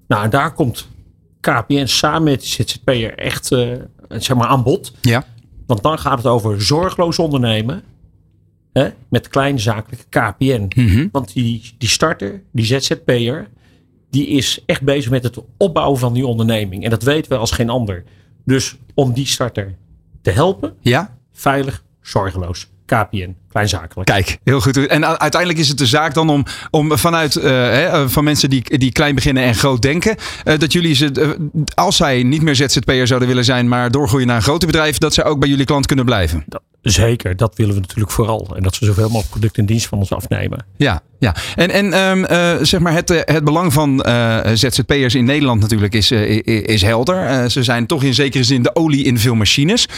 Nou, en daar komt KPN samen met de ZZP'er echt eh, zeg maar aan bod. Ja. Want dan gaat het over zorgloos ondernemen. Hè, met kleine zakelijke KPN. Mhm. Want die, die starter, die ZZP'er, die is echt bezig met het opbouwen van die onderneming. En dat weten we als geen ander. Dus om die starter te helpen, Ja. veilig, zorgeloos. KPN, kleinzakelijk. Kijk, heel goed. En uiteindelijk is het de zaak dan om, om vanuit eh, hè, eh, van mensen die, die klein beginnen en groot denken, eh, dat jullie ze, als zij niet meer ZZP'er zouden willen zijn, maar doorgroeien naar een groter bedrijf, dat ze ook bij jullie klant kunnen blijven. Zeker, dat willen we natuurlijk vooral. En dat ze zoveel mogelijk product en dienst van ons afnemen. Ja, ja. En, en ehm, eh, zeg maar het, eh, het belang van eh, ZZP'ers in Nederland natuurlijk is, is helder. Ze zijn toch in zekere zin de olie in veel machines.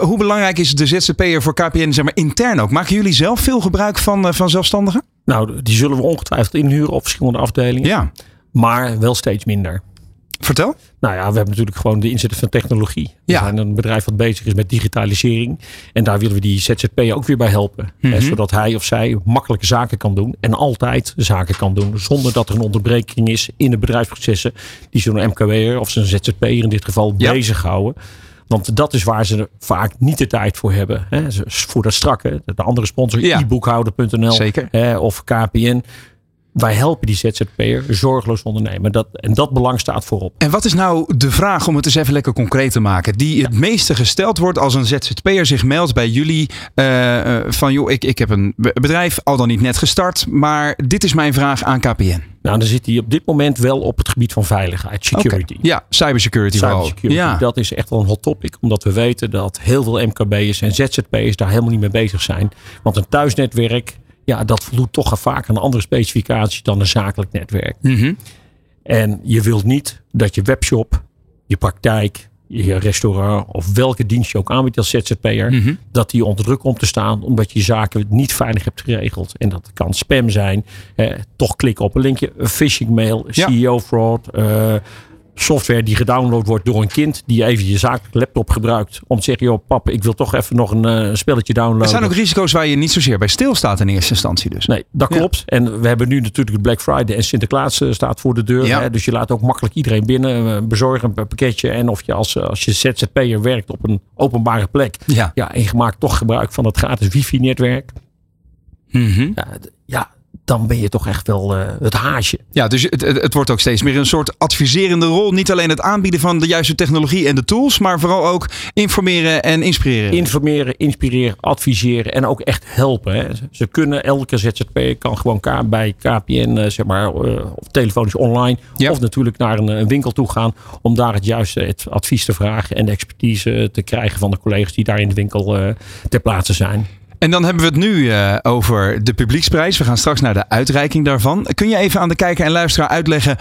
Hoe belangrijk is de ZZP'er voor KPN zeg maar, intern ook? Maken jullie zelf veel gebruik van, van zelfstandigen? Nou, die zullen we ongetwijfeld inhuren op verschillende afdelingen. Ja. Maar wel steeds minder. Vertel. Nou ja, we hebben natuurlijk gewoon de inzet van technologie. We zijn een bedrijf wat bezig is met digitalisering. En daar willen we die ZZP ook weer bij helpen. Mhm. Zodat hij of zij makkelijke zaken kan doen. En altijd zaken kan doen. Zonder dat er een onderbreking is in de bedrijfsprocessen. Die zo'n MKW'er of zo'n ZZP'er in dit geval bezighouden. Want dat is waar ze vaak niet de tijd voor hebben. Hè. Voor dat strakke, de andere sponsor, e-boekhouder.nl Zeker. hè, of KPN. Wij helpen die ZZP'er zorgeloos ondernemen. Dat, en dat belang staat voorop. En wat is nou de vraag, om het eens even lekker concreet te maken, die het meeste gesteld wordt als een ZZP'er zich meldt bij jullie eh, eh, van joh, ik, ik heb een be- bedrijf, al dan niet net gestart, maar dit is mijn vraag aan KPN. Nou, dan zit hij op dit moment wel op het gebied van veiligheid, security. Ja, cybersecurity. Cybersecurity, Ja. dat is echt wel een hot topic. Omdat we weten dat heel veel MKB'ers en ZZP'ers daar helemaal niet mee bezig zijn. Want een thuisnetwerk, ja, dat voldoet toch vaak aan andere specificaties dan een zakelijk netwerk. Mhm. En je wilt niet dat je webshop, je praktijk, je restaurant of welke dienst je ook aanbiedt als ZZP'er, Mhm. dat die onder druk komt te staan omdat je zaken niet veilig hebt geregeld. En dat kan spam zijn, eh, toch klikken op een linkje, een phishing mail, CEO fraud, eh, software die gedownload wordt door een kind die even je zakelijke laptop gebruikt om te zeggen, joh pap, ik wil toch even nog een eh, spelletje downloaden. Er zijn ook risico's waar je niet zozeer bij stilstaat in eerste instantie dus. Nee, dat klopt. En we hebben nu natuurlijk de Black Friday en Sinterklaas eh, staat voor de deur. Ja. Hè? Dus je laat ook makkelijk iedereen binnen, eh, bezorgen een pakketje. En of je als, als je ZZP'er werkt op een openbare plek. Ja. ja, en je maakt toch gebruik van het gratis wifi-netwerk. Mhm. Ja, d- ja, dan ben je toch echt wel eh, het haasje. Ja, dus het, het, het wordt ook steeds meer een soort adviserende rol. Niet alleen het aanbieden van de juiste technologie en de tools, maar vooral ook informeren en inspireren. Informeren, inspireren, adviseren en ook echt helpen. Hè. Ze- kunnen, elke ZZP kan gewoon K- bij KPN, eh, zeg maar, eh, of telefonisch online. Of natuurlijk naar een, een winkel toe gaan. Om daar het juiste het advies te vragen en de expertise te krijgen van de collega's die daar in de winkel eh, ter plaatse zijn. En dan hebben we het nu eh, over de publieksprijs. We gaan straks naar de uitreiking daarvan. Kun je even aan de kijker en luisteraar uitleggen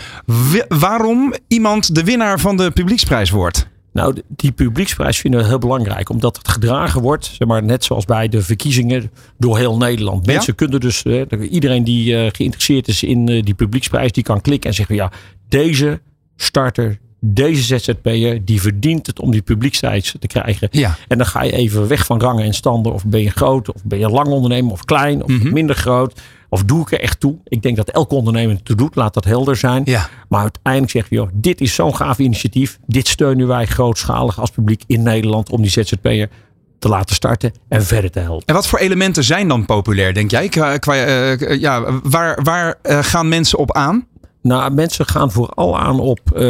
waarom iemand de winnaar van de publieksprijs wordt? Nou, die publieksprijs vinden we heel belangrijk. Omdat het gedragen wordt, zeg maar, net zoals bij de verkiezingen, door heel Nederland. Ja. Mensen kunnen dus, eh, iedereen die eh, geïnteresseerd is in die publieksprijs, die kan klikken en zeggen, ja, deze starter, deze ZZP'er, die verdient het om die publieksprijs te krijgen. Ja. En dan ga je even weg van rangen en standen. Of ben je groot, of ben je lang ondernemer, of klein, of Mhm. minder groot. Of doe ik er echt toe? Ik denk dat elke ondernemer het toe doet. Laat dat helder zijn. Ja. Maar uiteindelijk zeg je, joh, dit is zo'n gaaf initiatief. Dit steunen wij grootschalig als publiek in Nederland om die ZZP'er te laten starten en verder te helpen. En wat voor elementen zijn dan populair, denk jij? Qua, qua, eh, ja, waar waar eh, gaan mensen op aan? Nou, mensen gaan vooral aan op, eh,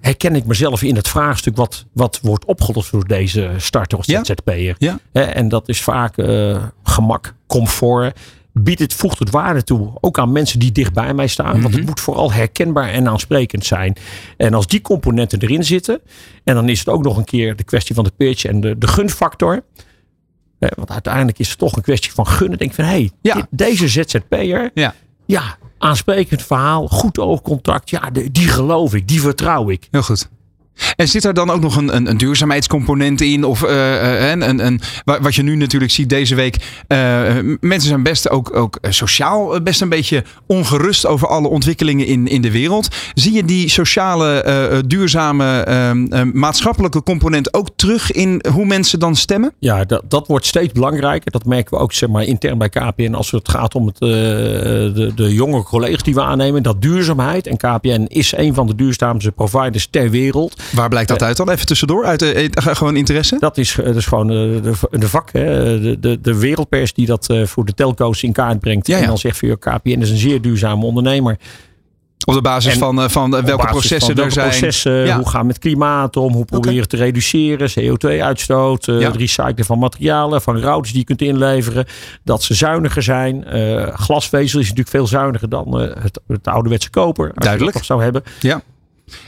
herken ik mezelf in het vraagstuk wat, wat wordt opgelost door deze starter of ZZP'er. Ja. En dat is vaak eh, gemak, comfort. biedt het, voegt het waarde toe. Ook aan mensen die dicht bij mij staan. Want Mhm. het moet vooral herkenbaar en aansprekend zijn. En als die componenten erin zitten. En dan is het ook nog een keer de kwestie van de pitch en de, de gunfactor. Eh, want uiteindelijk is het toch een kwestie van gunnen. Denk van, hé, hey, dit- deze ZZP'er. Ja. ja, aansprekend verhaal, goed oogcontact. Ja, die geloof ik, die vertrouw ik. Heel goed. En zit er dan ook nog een, een, een duurzaamheidscomponent in? Of eh, eh, een, een, een, wa- wat je nu natuurlijk ziet deze week. eh, mensen zijn best ook, ook sociaal best een beetje ongerust over alle ontwikkelingen in, in de wereld. Zie je die sociale, duurzame, eh, eh, maatschappelijke component ook terug in hoe mensen dan stemmen? Ja, dat, dat wordt steeds belangrijker. Dat merken we ook zeg maar, intern bij KPN als het gaat om het, de, de jonge collega's die we aannemen. Dat duurzaamheid. En KPN is een van de duurzaamste providers ter wereld. Waar blijkt dat uit dan? Even tussendoor, uit de, eh, gewoon interesse? Dat is, eh, is gewoon eh, de, de vak, hè. De, de, de wereldpers die dat voor de telco's in kaart brengt. Ja, ja. En dan zegt van ja, KPN is een zeer duurzame ondernemer. Op de basis En van, van welke basis processen van er welke zijn. Processen, Ja. Hoe gaan we met klimaat om? Hoe proberen we te reduceren? CO2-uitstoot, eh, Ja. het recyclen van materialen, van routers die je kunt inleveren. Dat ze zuiniger zijn. Glasvezel is natuurlijk veel zuiniger dan het, het ouderwetse koper. Als je Duidelijk. dat nog zou hebben. Ja.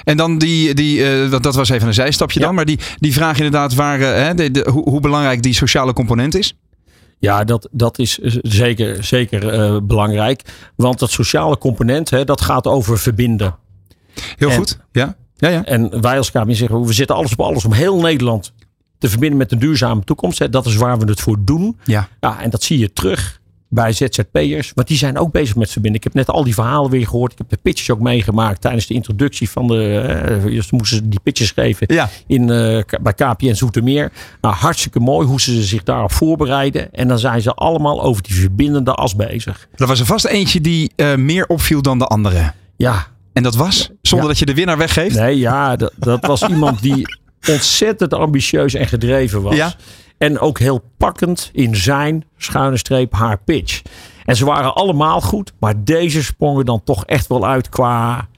En dan die, die eh, dat, dat was even een zijstapje dan, maar die, die vraag inderdaad waar, eh, hè, de, de- hoe, hoe belangrijk die sociale component is. Ja, dat, dat is zeker, zeker eh, belangrijk. Want dat sociale component, hè, dat gaat over verbinden. Heel En- goed. Ja. Ja, ja. En wij als KPN zeggen, we zetten alles op alles om heel Nederland te verbinden met een duurzame toekomst. Hè. Dat is waar we het voor doen. Ja. Ja, en dat zie je terug bij ZZP'ers. Want die zijn ook bezig met verbinden. Ik heb net al die verhalen weer gehoord. Ik heb de pitches ook meegemaakt tijdens de introductie van de... eerst moesten ze die pitches geven in, eh, bij KPN Zoetermeer. Nou, hartstikke mooi hoe ze zich daarop voorbereiden. En dan zijn ze allemaal over die verbindende as bezig. Er was er vast eentje die meer opviel dan de andere. Ja. En dat was? Zonder Ja. dat je de winnaar weggeeft? Nee, ja, dat, dat was iemand die <laughs> ontzettend ambitieus en gedreven was. Ja. En ook heel pakkend in zijn schuine streep haar pitch. En ze waren allemaal goed, maar deze sprongen dan toch echt wel uit qua,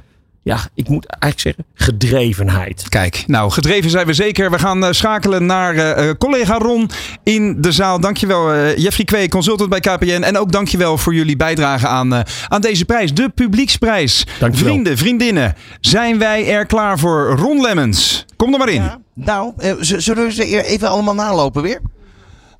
ja, ik moet eigenlijk zeggen, gedrevenheid. Kijk, nou, gedreven zijn we zeker. We gaan eh, schakelen naar eh, eh, collega Ron in de zaal. Dankjewel, eh Jeffrey Kwee, consultant bij KPN. En ook dankjewel voor jullie bijdrage aan, eh, aan deze prijs. De publieksprijs. Dankjewel. Vrienden, vriendinnen, zijn wij er klaar voor? Ron Lemmens, kom er maar in. Nou, zullen we ze even allemaal nalopen weer?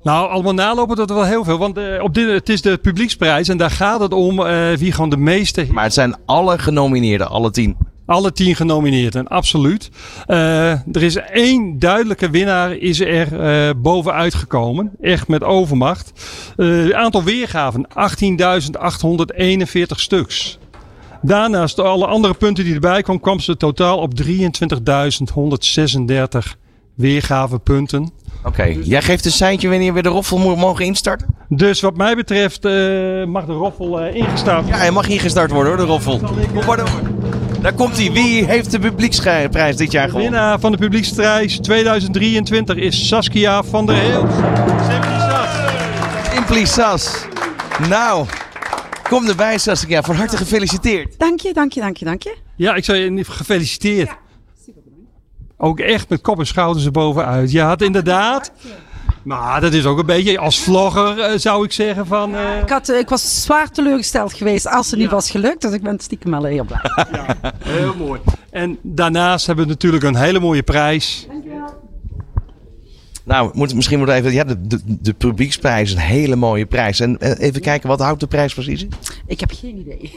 Nou, allemaal nalopen dat er wel heel veel. Want eh, op dit, het is de publieksprijs en daar gaat het om eh, wie gewoon de meeste... Maar het zijn alle genomineerden, alle tien. Alle tien genomineerd, en absoluut. Eh, er is één duidelijke winnaar is er eh, bovenuit gekomen. Echt met overmacht. Het aantal weergaven, 18.841 stuks. Daarnaast alle andere punten die erbij kwamen, kwam ze totaal op 23.136 weergavenpunten. Oké, jij geeft een seintje wanneer we de roffel mo- mogen instarten? Dus wat mij betreft eh, mag de roffel eh, ingestart Ja, hij mag ingestart worden hoor, de roffel. Kom maar door. Daar komt hij. Wie heeft de publieksprijs dit jaar De gewonnen? winnaar van de publieksprijs 2023 is Saskia van der Heel. Simply Sas. Nou, kom erbij Saskia. Van harte gefeliciteerd. Dank je, dank je, dank je, dank je. Ja, ik zou je gefeliciteerd. Ook echt met kop en schouders erbovenuit. Je had inderdaad... Maar dat is ook een beetje als vlogger eh, zou ik zeggen van... eh, Ik, had, eh, ik was zwaar teleurgesteld geweest als het niet was gelukt. Dus ik ben stiekem wel heel blij. <laughs> Heel mooi. En daarnaast hebben we natuurlijk een hele mooie prijs. Nou, moet, misschien moeten we even... Ja, de, de, de publieksprijs is een hele mooie prijs. En even kijken, wat houdt de prijs precies in? Ik heb geen idee.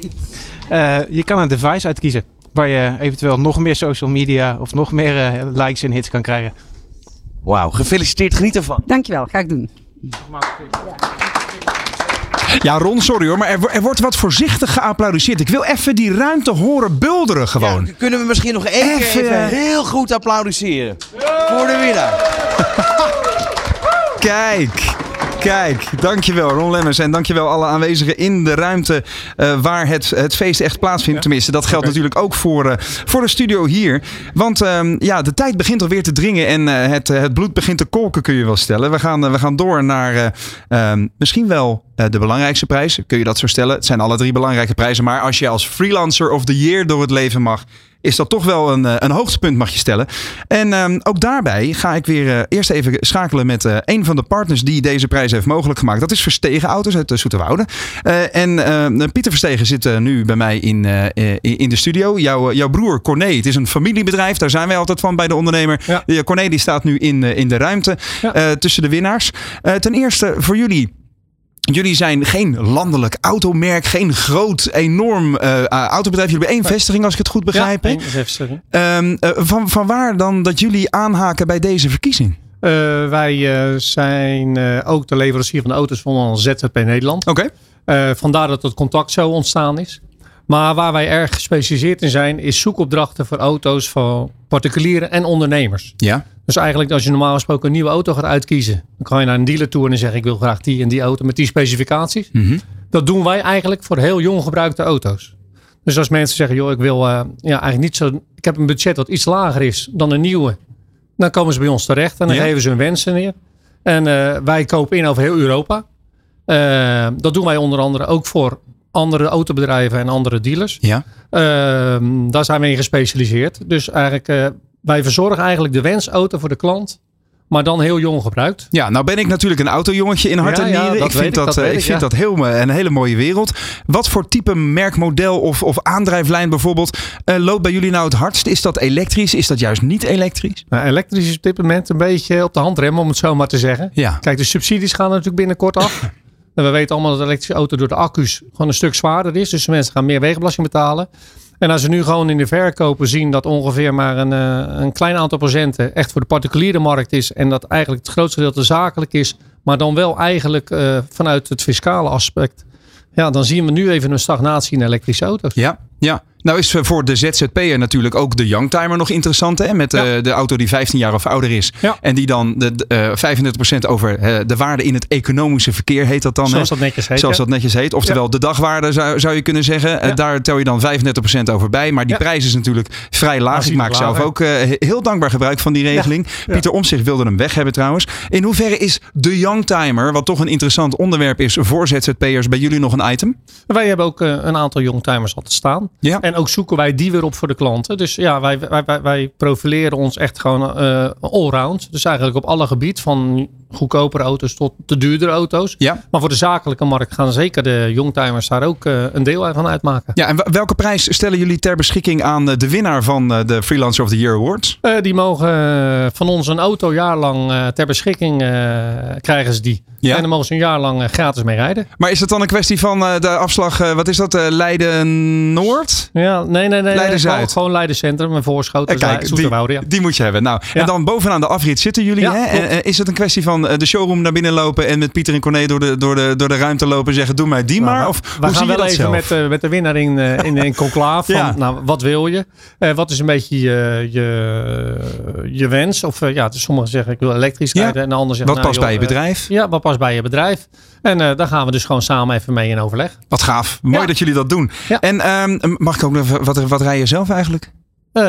Eh, je kan een device uitkiezen waar je eventueel nog meer social media of nog meer eh, likes en hits kan krijgen. Wauw, gefeliciteerd. Geniet ervan. Dankjewel, ga ik doen. Ja, Ron, sorry hoor, maar er, er wordt wat voorzichtig geapplaudisseerd. Ik wil even die ruimte horen bulderen gewoon. Kunnen we misschien nog één keer Even- even heel goed applaudisseren? Voor de winnaar. <laughs> Kijk, kijk. Dankjewel Ron Lemmens en dankjewel alle aanwezigen in de ruimte eh, waar het, het feest echt plaatsvindt. Tenminste, dat geldt natuurlijk ook voor, eh, voor de studio hier. Want ehm, ja, de tijd begint alweer te dringen en eh, het, het bloed begint te kolken, kun je wel stellen. We gaan, we gaan door naar eh, ehm, misschien wel de belangrijkste prijs. Kun je dat zo stellen? Het zijn alle drie belangrijke prijzen. Maar als je als freelancer of the year door het leven mag, is dat toch wel een, eh, een hoogtepunt, mag je stellen. En ehm, ook daarbij ga ik weer eh, eerst even schakelen met eh, een van de partners die deze prijs heeft mogelijk gemaakt. Dat is Verstegen Auto's uit de Zoeterwoude. En ehm, Pieter Verstegen zit nu bij mij in, in de studio. Jouw, jouw broer Corné, het is een familiebedrijf. Daar zijn wij altijd van bij de ondernemer. Ja. Corné die staat nu in, in de ruimte tussen de winnaars. Ten eerste voor jullie. Jullie zijn geen landelijk automerk, geen groot, enorm eh, autobedrijf. Jullie hebben één vestiging, als ik het goed begrijp. hè? één vestiging. Ehm, eh, van, van waar dan dat jullie aanhaken bij deze verkiezing? Wij zijn ook de leverancier van de auto's van ZZP Nederland. Oké. Vandaar dat het contact zo ontstaan is. Maar waar wij erg gespecialiseerd in zijn, is zoekopdrachten voor auto's van particulieren en ondernemers. Ja. Dus eigenlijk als je normaal gesproken een nieuwe auto gaat uitkiezen, dan kan je naar een dealer toe en dan zeg ik wil graag die en die auto met die specificaties. Mhm. Dat doen wij eigenlijk voor heel jong gebruikte auto's. Dus als mensen zeggen, joh, ik wil eh, ja, eigenlijk niet zo. Ik heb een budget dat iets lager is dan een nieuwe. Dan komen ze bij ons terecht en dan Ja. geven ze hun wensen neer. En eh, wij kopen in over heel Europa. Eh, dat doen wij onder andere ook voor andere autobedrijven en andere dealers. Ja. Ehm, daar zijn we in gespecialiseerd. Dus eigenlijk, eh, wij verzorgen eigenlijk de wensauto voor de klant. Maar dan heel jong gebruikt. Ja, nou ben ik natuurlijk een autojongetje in hart Ja, en nieren. ik vind ik, dat, eh, ik ik, vind ja. dat heel, me- een hele mooie wereld. Wat voor type merkmodel of, of aandrijflijn bijvoorbeeld eh, loopt bij jullie nou het hardst? Is dat elektrisch? Is dat juist niet elektrisch? Nou, elektrisch is op dit moment een beetje op de handrem, om het zo maar te zeggen. Ja. Kijk, de subsidies gaan natuurlijk binnenkort af. <laughs> en we weten allemaal dat de elektrische auto door de accu's gewoon een stuk zwaarder is. Dus mensen gaan meer wegenbelasting betalen. En als we nu gewoon in de verkopen zien dat ongeveer maar een, eh, een klein aantal procenten echt voor de particuliere markt is. En dat eigenlijk het grootste gedeelte zakelijk is. Maar dan wel eigenlijk eh, vanuit het fiscale aspect. Ja, dan zien we nu even een stagnatie in elektrische auto's. Ja, ja. Nou is eh, voor de ZZP'er natuurlijk ook de Youngtimer nog interessant. Hè? Met eh, de auto die 15 jaar of ouder is. En die dan de, de, eh, 35% over de waarde in het economische verkeer heet dat dan. Zoals hè? dat netjes heet, Zoals ja. dat netjes heet. Oftewel de dagwaarde zou, zou je kunnen zeggen. Daar tel je dan 35% over bij. Maar die prijs is natuurlijk vrij laag. Ik maak zelf ook heel dankbaar gebruik van die regeling. Pieter Omtzigt wilde hem weg hebben trouwens. In hoeverre is de Youngtimer, wat toch een interessant onderwerp is voor ZZP'ers, bij jullie nog een item? Wij hebben ook een aantal youngtimers altijd staan. Ja. En ook zoeken wij die weer op voor de klanten. Dus ja, wij, wij, wij, wij profileren ons echt gewoon eh allround. Dus eigenlijk op alle gebied. Van goedkopere auto's tot de duurdere auto's. Ja. Maar voor de zakelijke markt gaan zeker de youngtimers daar ook eh, een deel van uitmaken. Ja, en welke prijs stellen jullie ter beschikking aan eh, de winnaar van eh, de Freelancer of the Year Awards? Die mogen van ons een auto jaarlang ter beschikking krijgen ze die. Ja. En dan mogen ze een jaar lang gratis mee rijden. Maar is het dan een kwestie van de afslag, wat is dat, Leiden-Noord? Ja, nee, nee, nee. Leiden-Zuid. Gewoon, gewoon Leiden Centrum en Voorschoten. Eh, kijk, die, Zoeterwoude, ja. die moet je hebben. Nou, Ja. En dan bovenaan de afrit zitten jullie. Hè? En, is het een kwestie van eh, de showroom naar binnen lopen en met Pieter en Corné door de, door de, door de ruimte lopen en zeggen: Doe mij die maar? Of We hoe zie gaan je wel dat even zelf? met, eh, met de winnaar in, eh, in, in conclaaf. <laughs> Van, Ja. nou, wat wil je? Wat is een beetje je, je, je wens? Of ja, dus sommigen zeggen ik wil elektrisch Ja. rijden. En de ander zegt Wat nou, past joh, bij je bedrijf? ja, wat past bij je bedrijf? En eh, daar gaan we dus gewoon samen even mee in overleg. Wat gaaf. Mooi dat jullie dat doen. En ehm, mag ik ook nog wat, wat rij je zelf eigenlijk?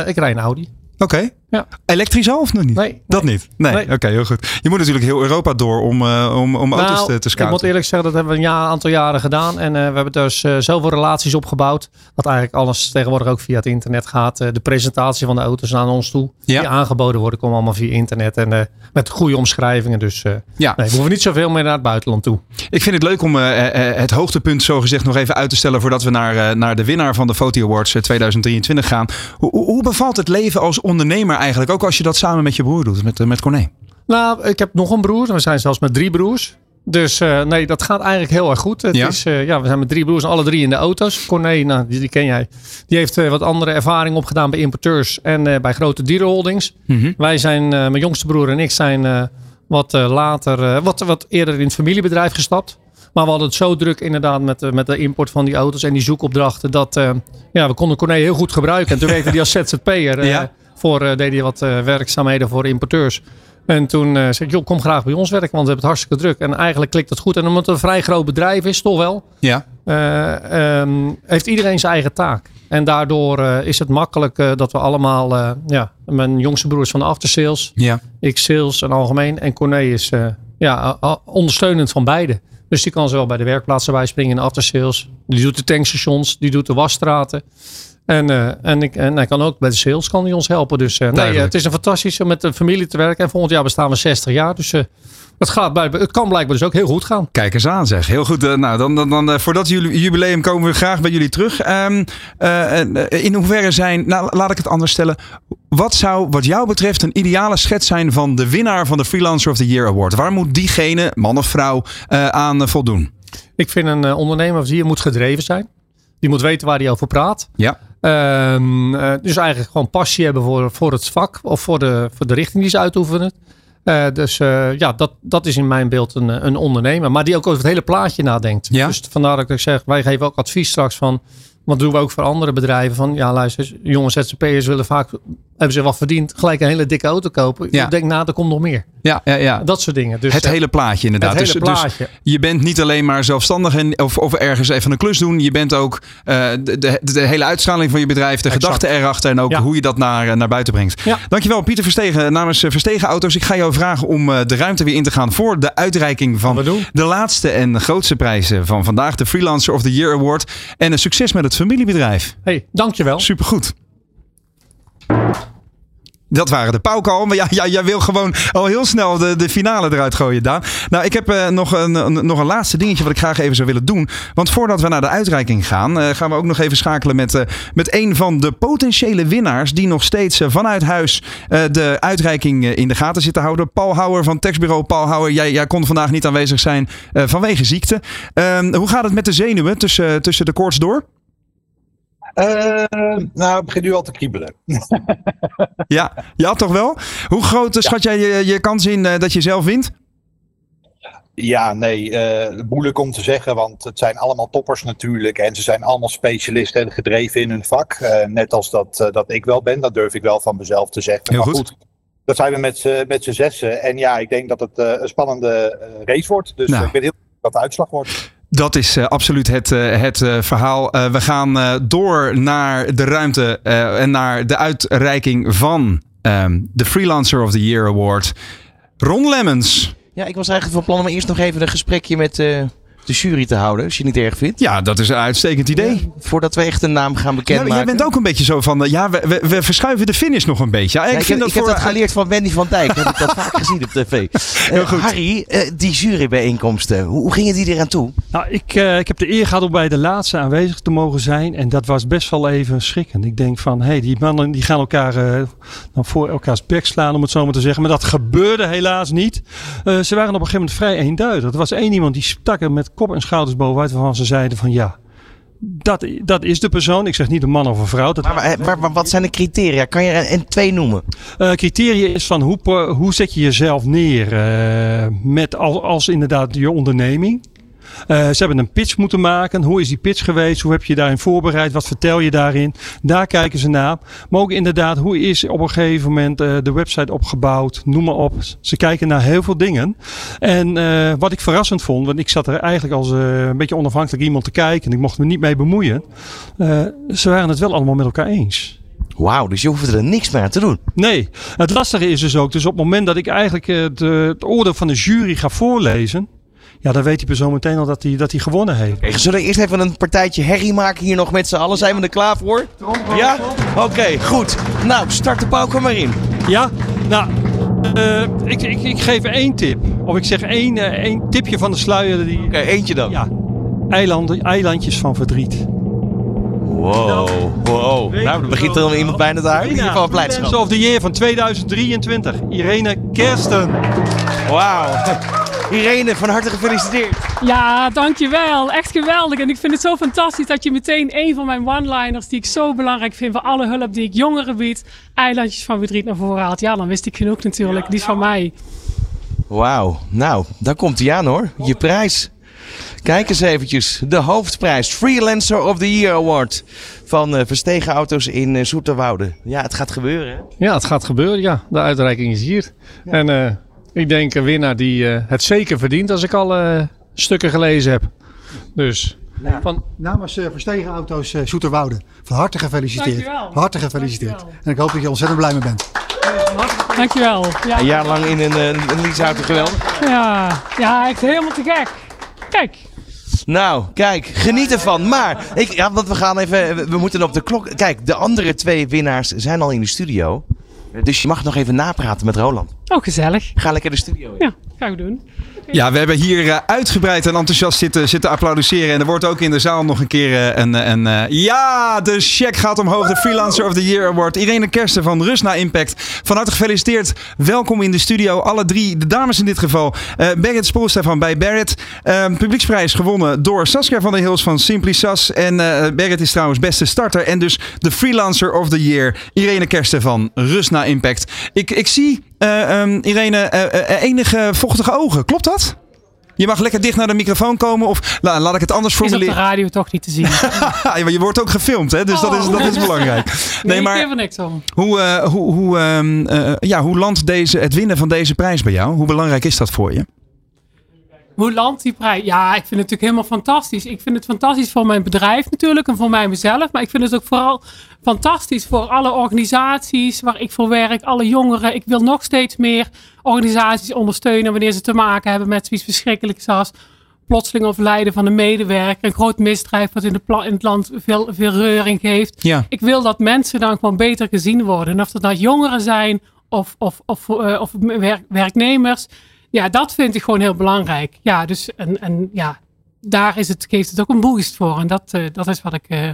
Ik rij een Audi. Oké. Ja. Elektrisch al of nog niet? Nee. Dat niet? Nee. Nee. Oké, heel goed. Je moet natuurlijk heel Europa door om, eh, om, om auto's te, te Nou, ik moet eerlijk zeggen, dat hebben we een jaar, aantal jaren gedaan. En eh, we hebben dus eh, zoveel relaties opgebouwd. Dat eigenlijk alles tegenwoordig ook via het internet gaat. De presentatie van de auto's naar ons toe. Die aangeboden worden, komen allemaal via internet. En met goede omschrijvingen. Dus Ja. nee, we hoeven niet zoveel meer naar het buitenland toe. Ik vind het leuk om het hoogtepunt zogezegd nog even uit te stellen voordat we naar, naar de winnaar van de Foto Awards eh, 2023 gaan. Hoe- hoe bevalt het leven als ondernemer eigenlijk? Ook als je dat samen met je broer doet, met, eh, met Corné. Nou, ik heb nog een broer. We zijn zelfs met drie broers. Dus eh, nee, dat gaat eigenlijk heel erg goed. Het Ja? Is, eh, ja, we zijn met drie broers, alle drie in de auto's. Corné, nou, die, die ken jij. Die heeft wat andere ervaring opgedaan bij importeurs en bij grote dierenholdings. Mhm. Wij zijn, mijn jongste broer en ik zijn wat later, wat, wat eerder in het familiebedrijf gestapt. Maar we hadden het zo druk inderdaad met, de- met de import van die auto's en die zoekopdrachten. Dat ja, we konden Corné heel goed gebruiken. En toen werkte hij als ZZP'er. Ja. Voor, eh, deed hij wat eh, werkzaamheden voor importeurs. En toen eh zei ik, joh, kom graag bij ons werken, want we hebben het hartstikke druk. En eigenlijk klikt het goed. En omdat het een vrij groot bedrijf is, toch wel, Ja. eh, ehm, heeft iedereen zijn eigen taak. En daardoor is het makkelijk dat we allemaal, ja, mijn jongste broer is van de aftersales. Ja. Ik sales en algemeen. En Corné is ja, ondersteunend van beide. Dus die kan zowel bij de werkplaatsen bijspringen in de aftersales. Die doet de tankstations, die doet de wasstraten. En, eh, en, ik, en hij kan ook bij de sales kan hij ons helpen. Dus eh, nee, eh, het is een fantastisch om met de familie te werken. En volgend jaar bestaan we 60 jaar. Dus het, gaat blijkbaar, het kan blijkbaar dus ook heel goed gaan. Kijk eens aan zeg. Heel goed. nou, dan, dan, dan, voor dat jubileum komen we graag bij jullie terug. Ehm, eh, eh, in hoeverre zijn, nou, laat ik het anders stellen. Wat zou wat jou betreft een ideale schets zijn van de winnaar van de Freelancer of the Year Award? Waar moet diegene, man of vrouw, aan voldoen? Ik vind een ondernemer of die moet gedreven zijn. Die moet weten waar hij over praat. Ja. Ehm, eh, dus eigenlijk gewoon passie hebben voor, voor het vak of voor de, voor de richting die ze uitoefenen. Eh, dus eh, ja, dat, dat is in mijn beeld een, een ondernemer. Maar die ook over het hele plaatje nadenkt. Ja. Dus vandaar dat ik zeg, wij geven ook advies straks van... Wat doen we ook voor andere bedrijven? Van ja, luister, jonge ZZP'ers willen vaak, hebben ze wat verdiend, gelijk een hele dikke auto kopen. Ja. Ik denk na, er komt nog meer. Ja, ja, ja. Dat soort dingen. Dus, het eh, hele plaatje inderdaad. Het hele dus, plaatje. dus je bent niet alleen maar zelfstandig en, of, of ergens even een klus doen. Je bent ook eh, de, de, de hele uitstraling van je bedrijf, de Exact. gedachten erachter en ook Ja. hoe je dat naar, eh, naar buiten brengt. Ja. Dankjewel Pieter Verstegen namens Verstegen Auto's. Ik ga jou vragen om de ruimte weer in te gaan voor de uitreiking van de laatste en grootste prijzen van vandaag. De Freelancer of the Year Award. En een succes met het familiebedrijf. Hey, dankjewel. Supergoed. Dat waren de pauken Maar ja, jij wil gewoon al heel snel de, de finale eruit gooien, Daan. Nou, ik heb eh, nog, een, nog een laatste dingetje wat ik graag even zou willen doen. Want voordat we naar de uitreiking gaan, eh, gaan we ook nog even schakelen met, eh, met een van de potentiële winnaars. Die nog steeds vanuit huis de uitreiking in de gaten zit te houden. Paul Houwer van Textbureau. Paul Houwer, jij, jij kon vandaag niet aanwezig zijn vanwege ziekte. Ehm, hoe gaat het met de zenuwen tussen, tussen de koorts door? Eh, nou, het begint nu al te kriebelen. <laughs> Ja, ja, toch wel? Hoe groot eh, schat jij je, je kans in eh, dat je zelf wint? Ja, nee, eh, moeilijk om te zeggen, want het zijn allemaal toppers natuurlijk. En ze zijn allemaal specialisten en gedreven in hun vak. Net als dat, dat ik wel ben, dat durf ik wel van mezelf te zeggen. Heel maar goed. dat zijn we met z'n met z'n zessen. En ja, ik denk dat het een spannende race wordt. Dus Nou. ik ben heel benieuwd wat de uitslag wordt. Dat is eh, absoluut het, eh, het eh, verhaal. We gaan door naar de ruimte en naar de uitreiking van ehm, de Freelancer of the Year Award. Ron Lemmens. Ja, ik was eigenlijk van plan om eerst nog even een gesprekje met de jury te houden, als je het niet erg vindt. Ja, dat is een uitstekend idee. voordat we echt een naam gaan Ja, bekendmaken. jij bent ook een beetje zo van, eh, ja, we, we, we verschuiven de finish nog een beetje. Ja, Ja, ik ik, vind heb, dat ik heb voor... dat geleerd van Wendy van Dijk. heb ik dat vaak gezien op tv. <laughs> Heel Eh, goed. Harry, eh, die jurybijeenkomsten, hoe, hoe gingen die eraan toe? Nou, ik, eh, ik heb de eer gehad om bij de laatste aanwezig te mogen zijn. En dat was best wel even schrikkend. Ik denk van, hé, hey, die mannen die gaan elkaar eh, dan voor elkaars bek slaan, om het zo maar te zeggen. Maar dat gebeurde helaas niet. Eh, ze waren op een gegeven moment vrij eenduidig. Er was één iemand die stak er met kop en schouders bovenuit, waarvan ze zeiden van, ja, dat, dat is de persoon. Ik zeg niet een man of een vrouw. Dat Maar, maar, maar- maar wat zijn de criteria? Kan je er een twee noemen? eh criteria is van hoe, hoe zet je jezelf neer eh, met als, als inderdaad je onderneming. Eh, ze hebben een pitch moeten maken. Hoe is die pitch geweest? Hoe heb je daarin voorbereid? Wat vertel je daarin? Daar kijken ze naar. Maar ook inderdaad, hoe is op een gegeven moment eh, de website opgebouwd? Noem maar op. Ze kijken naar heel veel dingen. En eh, wat ik verrassend vond, want ik zat er eigenlijk als een beetje onafhankelijk iemand te kijken. En ik mocht me niet mee bemoeien. Ze waren het wel allemaal met elkaar eens. Wauw, dus je hoeft er niks meer aan te doen. Nee, het lastige is dus ook, dus op het moment dat ik eigenlijk de, het oordeel van de jury ga voorlezen, ja, dan weet die persoon meteen al dat hij dat hij gewonnen heeft. Oké, zullen we eerst even een partijtje herrie maken hier nog met z'n allen? Zijn we er klaar voor? Ja? Oké, goed. Nou, start de pauw maar in. Ja, nou, eh, ik, ik, ik geef één tip. Of ik zeg één, eh, één tipje van de sluier. Die, Oké, eentje dan. Ja, eilanden, eilandjes van verdriet. Wow, wow. Nou, dan begint er iemand bijna te huilen. In ieder geval blijdschap. Of the Year van 2023. Irene Kersten. Wauw. Irene, van harte gefeliciteerd. Ja, dankjewel. Echt geweldig. En ik vind het zo fantastisch dat je meteen een van mijn one-liners die ik zo belangrijk vind voor alle hulp die ik jongeren bied, eilandjes van verdriet naar voren haalt. Ja, dan wist ik genoeg natuurlijk. Die is van mij. Wauw. Nou, daar komt hij aan hoor. Je prijs. Kijk eens eventjes. De hoofdprijs. Freelancer of the Year Award. Van eh, Verstegen Auto's in eh, Zoeterwoude. Ja, het gaat gebeuren hè? Ja, het gaat gebeuren, ja. De uitreiking is hier. En eh, ik denk een winnaar die eh, het zeker verdient als ik alle stukken gelezen heb. Dus van, Namens uh, Verstegen Auto's uh, Zoeterwoude. Van harte gefeliciteerd. Dankjewel. Van harte gefeliciteerd. En ik hoop dat je ontzettend blij mee bent. Dankjewel. Ja, Een jaar lang in een, een, een leaseauto geweldig. ja, ja echt helemaal te gek. Kijk. Nou, kijk, geniet ervan. Maar, ik, ja, want we gaan even, we moeten op de klok. Kijk, de andere twee winnaars zijn al in de studio. Dus je mag nog even napraten met Roland. Oh, gezellig. Ga lekker de studio in. Ja, ga ik doen. Ja, we hebben hier eh, uitgebreid en enthousiast zitten, zitten applaudisseren. En er wordt ook in de zaal nog een keer eh, een... eh, ja, de check gaat omhoog. De Freelancer of the Year Award. Irene Kersten van Rust na Impact. Van harte gefeliciteerd. Welkom in de studio. Alle drie, de dames in dit geval. Eh Barrett van bij Barrett. Publieksprijs gewonnen door Saskia van der Hills van Simply Sas. En Barrett is trouwens beste starter. En dus de Freelancer of the Year. Irene Kersten van Rust na Impact. Ik, ik zie, eh, ehm, Irene, eh, eh, enige vochtige ogen. Klopt dat? Je mag lekker dicht naar de microfoon komen of la- laat ik het anders Is op de formuleren. radio toch niet te zien. <laughs> Ja, je wordt ook gefilmd, hè? dus dat, is, dat is belangrijk. <laughs> Nee, ik maar geef er niks om. hoe, hoe, hoe, ehm, eh, ja, hoe landt deze, het winnen van deze prijs bij jou? Hoe belangrijk is dat voor je? Hoe landt die prijs? Ja, ik vind het natuurlijk helemaal fantastisch. Ik vind het fantastisch voor mijn bedrijf natuurlijk en voor mij mezelf. Maar ik vind het ook vooral fantastisch voor alle organisaties waar ik voor werk, alle jongeren. Ik wil nog steeds meer organisaties ondersteunen wanneer ze te maken hebben met zoiets verschrikkelijks als plotseling overlijden van een medewerker. Een groot misdrijf wat in, de pla- in het land veel, veel reuring geeft. Ja. Ik wil dat mensen dan gewoon beter gezien worden. En of dat nou jongeren zijn of, of, of, eh, of werk- werknemers. Ja, dat vind ik gewoon heel belangrijk. Ja, dus en, en ja, daar is het, geeft het ook een boost voor. En dat, eh, dat is wat ik eh,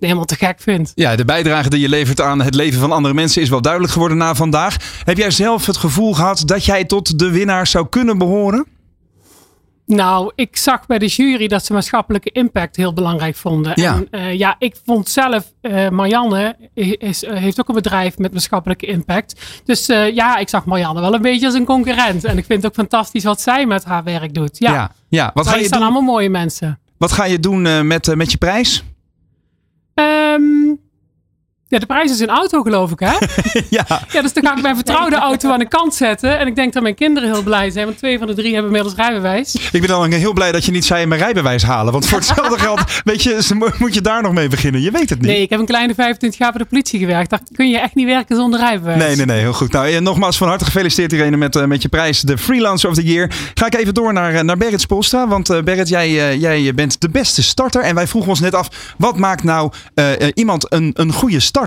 helemaal te gek vind. Ja, de bijdrage die je levert aan het leven van andere mensen is wel duidelijk geworden na vandaag. Heb jij zelf het gevoel gehad dat jij tot de winnaars zou kunnen behoren? Nou, ik zag bij de jury dat ze maatschappelijke impact heel belangrijk vonden. Ja. En eh, ja, ik vond zelf, eh, Marianne is, eh, heeft ook een bedrijf met maatschappelijke impact. Dus ja, ik zag Marianne wel een beetje als een concurrent. En ik vind het ook fantastisch wat zij met haar werk doet. Ja, Ja, ja. Wat, ga je zijn doen, allemaal mooie mensen. wat ga je doen met, met je prijs? Ehm, ja, de prijs is een auto, geloof ik, hè? <laughs> ja. Ja, dus dan ga ik mijn vertrouwde auto aan de kant zetten. En ik denk dat mijn kinderen heel blij zijn, want twee van de drie hebben inmiddels rijbewijs. Ik ben dan heel blij dat je niet zei mijn rijbewijs halen. Want voor hetzelfde <laughs> geld weet je, moet je daar nog mee beginnen. Je weet het niet. Nee, ik heb een kleine 25 jaar bij de politie gewerkt. Daar kun je echt niet werken zonder rijbewijs. Nee, nee, nee, heel goed. Nou, eh, nogmaals van harte gefeliciteerd Irene met, eh, met je prijs, de Freelancer of the Year. Ga ik even door naar, eh, naar Berrit Spolstra. Want eh Berrit, jij, eh, jij bent de beste starter. En wij vroegen ons net af, wat maakt nou iemand een, een goede starter?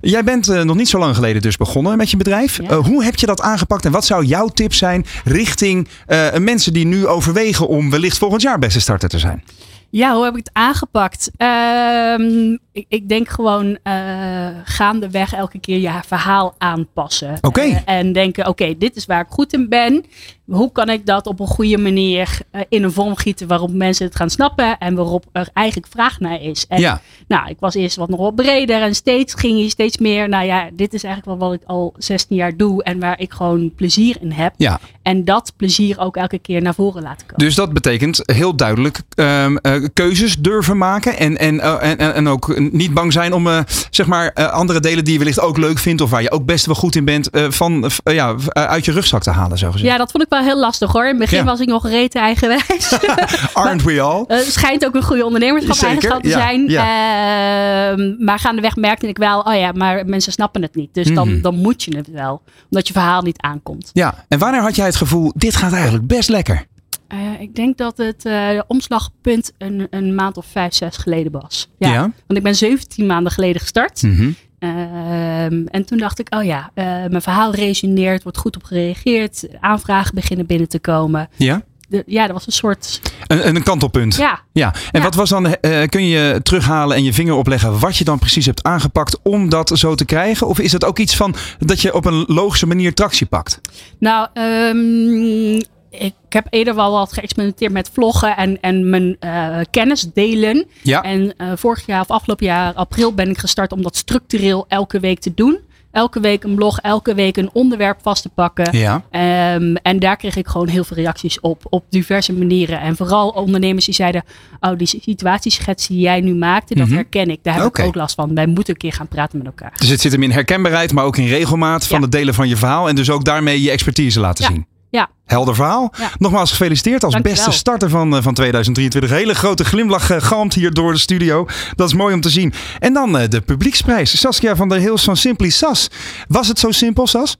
Jij bent eh, nog niet zo lang geleden dus begonnen met je bedrijf. Eh, hoe heb je dat aangepakt en wat zou jouw tip zijn richting eh, mensen die nu overwegen om wellicht volgend jaar beste starter te zijn? Ja, hoe heb ik het aangepakt? Ehm, ik, ik denk gewoon eh, gaandeweg elke keer je verhaal aanpassen. Oké. En denken, oké, dit is waar ik goed in ben. Hoe kan ik dat op een goede manier eh, in een vorm gieten waarop mensen het gaan snappen en waarop er eigenlijk vraag naar is. En, Ja. Nou, ik was eerst wat nog wat breder en steeds ging je steeds meer. Nou ja, dit is eigenlijk wel wat ik al 16 jaar doe en waar ik gewoon plezier in heb. Ja. En dat plezier ook elke keer naar voren laten komen. Dus dat betekent heel duidelijk ehm, eh, keuzes durven maken. En, en, eh, en, en- en ook niet bang zijn om zeg maar, andere delen die je wellicht ook leuk vindt. Of waar je ook best wel goed in bent. van, ja, uit je rugzak te halen, zo gezegd. Ja, dat vond ik wel heel lastig hoor. In het begin Ja. was ik nog rete eigenwijs. <laughs> Aren't we all? <laughs> Het schijnt ook een goede ondernemerschap-eigenschap te Zeker, ja, zijn. Ehm, maar gaandeweg merkte ik wel, oh ja, maar mensen snappen het niet. Dus dan, Mhm. dan moet je het wel. Omdat je verhaal niet aankomt. Ja, en wanneer had jij het gevoel, dit gaat eigenlijk best lekker? Eh, ik denk dat het eh, omslagpunt een, een maand of vijf, zes geleden was. Ja. Ja. Want ik ben 17 maanden geleden gestart. Mhm. Ehm, en toen dacht ik, oh ja, eh, mijn verhaal resoneert, wordt goed op gereageerd. Aanvragen beginnen binnen te komen. Ja? De- ja, dat was een soort Een, een kantelpunt. Ja. ja. En wat was dan, eh, kun je terughalen en je vinger opleggen wat je dan precies hebt aangepakt om dat zo te krijgen? Of is het ook iets van dat je op een logische manier tractie pakt? Nou, ehm, ik heb eerder wel wat geëxperimenteerd met vloggen en, en mijn eh, kennis delen. Ja. En eh, vorig jaar of afgelopen jaar, april, ben ik gestart om dat structureel elke week te doen. Elke week een blog, elke week een onderwerp vast te pakken. Ja. Ehm, en daar kreeg ik gewoon heel veel reacties op, op diverse manieren. En vooral ondernemers die zeiden, oh, die situatieschets die jij nu maakte, dat Mhm. herken ik. Daar heb ik ook last van. Wij moeten een keer gaan praten met elkaar. Dus het zit hem in herkenbaarheid, maar ook in regelmaat van het delen van je verhaal. En dus ook daarmee je expertise laten zien. Ja. Helder verhaal. Ja. Nogmaals gefeliciteerd als Dankjewel. beste starter van, eh, van 2023. Hele grote glimlach eh, galmt hier door de studio. Dat is mooi om te zien. En dan eh, de publieksprijs. Saskia van der Hills van Simply Sas. Was het zo simpel, Sas?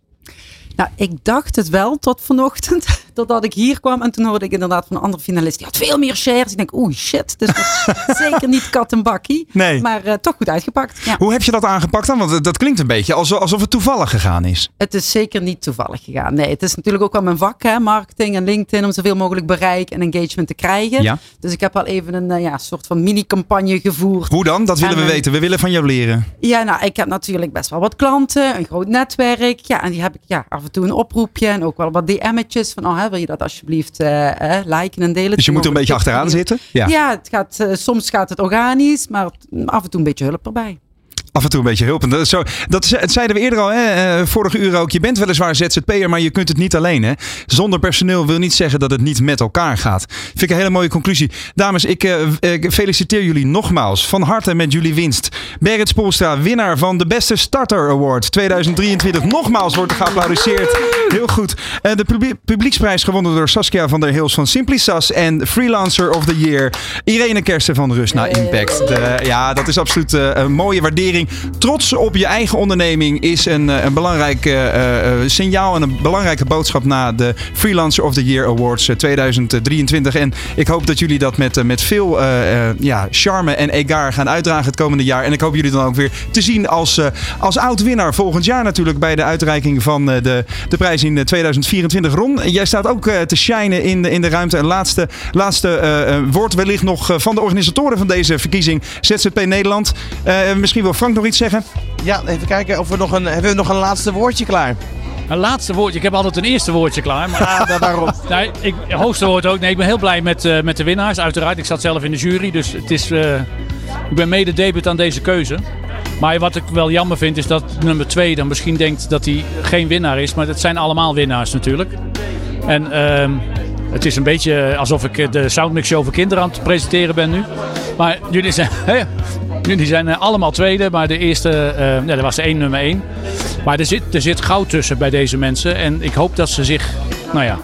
Nou, ik dacht het wel tot vanochtend. <laughs> Totdat ik hier kwam en toen hoorde ik inderdaad van een andere finalist. Die had veel meer shares. Ik denk, oei shit. Dus <laughs> zeker niet kat en bakkie. Nee. Maar eh, toch goed uitgepakt. Ja. Hoe heb je dat aangepakt dan? Want dat klinkt een beetje alsof, het toevallig gegaan is. Het is zeker niet toevallig gegaan. Nee, het is natuurlijk ook wel mijn vak, hè, marketing en LinkedIn, om zoveel mogelijk bereik en engagement te krijgen. Ja. Dus ik heb al even een eh, ja, soort van mini-campagne gevoerd. Hoe dan? Dat willen En, we weten. We willen van jou leren. Ja, nou, ik heb natuurlijk best wel wat klanten, een groot netwerk. Ja, en die heb ik ja, af en toe een oproepje en ook wel wat DM'tjes van, oh, hè, wil je dat alsjeblieft eh, eh, liken en delen. Dus je moet er een beetje achteraan zitten? Ja, Ja. het gaat, eh, soms gaat het organisch, maar af en toe een beetje hulp erbij. Af en toe een beetje hulp. En Dat, zo, dat zeiden we eerder al, hè, eh, vorige uur ook. Je bent weliswaar ZZP'er, maar je kunt het niet alleen. Hè. Zonder personeel wil niet zeggen dat het niet met elkaar gaat. Vind ik een hele mooie conclusie. Dames, ik, eh, ik feliciteer jullie nogmaals. Van harte met jullie winst. Berit Spoelstra, winnaar van de Beste Starter Award 2023. Nogmaals wordt er geapplaudisseerd. Heel goed. Eh, de publie- publieksprijs gewonnen door Saskia van der Hills van Simply Sas. En Freelancer of the Year, Irene Kersten van Rust naar Impact. De- ja, dat is absoluut een mooie waardering. Trots op je eigen onderneming is een, eh, een belangrijk eh, eh, signaal en een belangrijke boodschap na de Freelancer of the Year Awards eh, 2023. En ik hoop dat jullie dat met, met veel ja, charme en egaar gaan uitdragen het komende jaar. En ik hoop jullie dan ook weer te zien als, als oud-winnaar volgend jaar natuurlijk bij de uitreiking van de, de prijs in eh, 2024. Ron, jij staat ook te shinen in de, in de ruimte. Een laatste, laatste woord wellicht nog van de organisatoren van deze verkiezing ZZP Nederland. Misschien wil Frank nog iets zeggen? Ja, even kijken of we nog een, hebben we nog een laatste woordje klaar. Een laatste woordje. Ik heb altijd een eerste woordje klaar. Maar <laughs> Ah, daar- waarom? nee, ik, hoogste woord ook. Nee, ik ben heel blij met, eh, met de winnaars, uiteraard. Ik zat zelf in de jury, dus het is, eh, ik ben mede debut aan deze keuze. Maar wat ik wel jammer vind, is dat nummer twee dan misschien denkt dat hij geen winnaar is. Maar het zijn allemaal winnaars natuurlijk. En ehm, het is een beetje alsof ik eh, de Soundmix Show voor kinderen aan het presenteren ben nu. Maar jullie zijn, <laughs> hè, jullie zijn eh, allemaal tweede, maar de eerste, eh ja, er was er één nummer één. Maar er zit, er zit goud tussen bij deze mensen. En ik hoop dat ze zich, nou ja...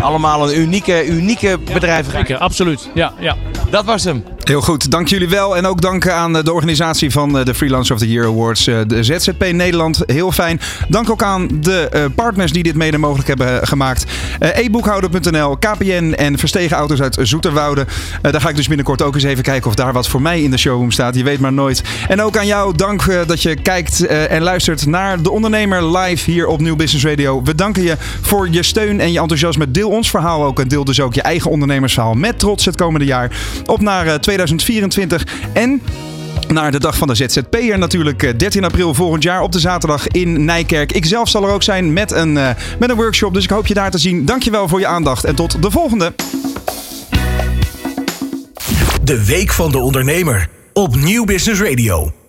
Allemaal een unieke, unieke bedrijf. Zeker, absoluut. Ja, ja. Dat was hem. Heel goed, dank jullie wel. En ook dank aan eh, de organisatie van eh, de Freelancer of the Year Awards, eh, de ZZP Nederland. Heel fijn. Dank ook aan de partners die dit mede mogelijk hebben gemaakt. E-boekhouder.nl, KPN en Verstegen Auto's uit Zoeterwoude. Daar ga ik dus binnenkort ook eens even kijken of daar wat voor mij in de showroom staat. Je weet maar nooit. En ook aan jou, dank dat je kijkt en luistert naar De Ondernemer live hier op Nieuw Business Radio. We danken je voor je steun en je enthousiasme. Deel ons verhaal ook en deel dus ook je eigen ondernemersverhaal met trots het komende jaar. Op naar eh, 2024 en naar de dag van de ZZP'er natuurlijk. eh, 13 april volgend jaar op de zaterdag in Nijkerk. Ik zelf zal er ook zijn met een, eh, met een workshop. Dus ik hoop je daar te zien. Dankjewel voor je aandacht en tot de volgende. De Week van de Ondernemer op Nieuw Business Radio.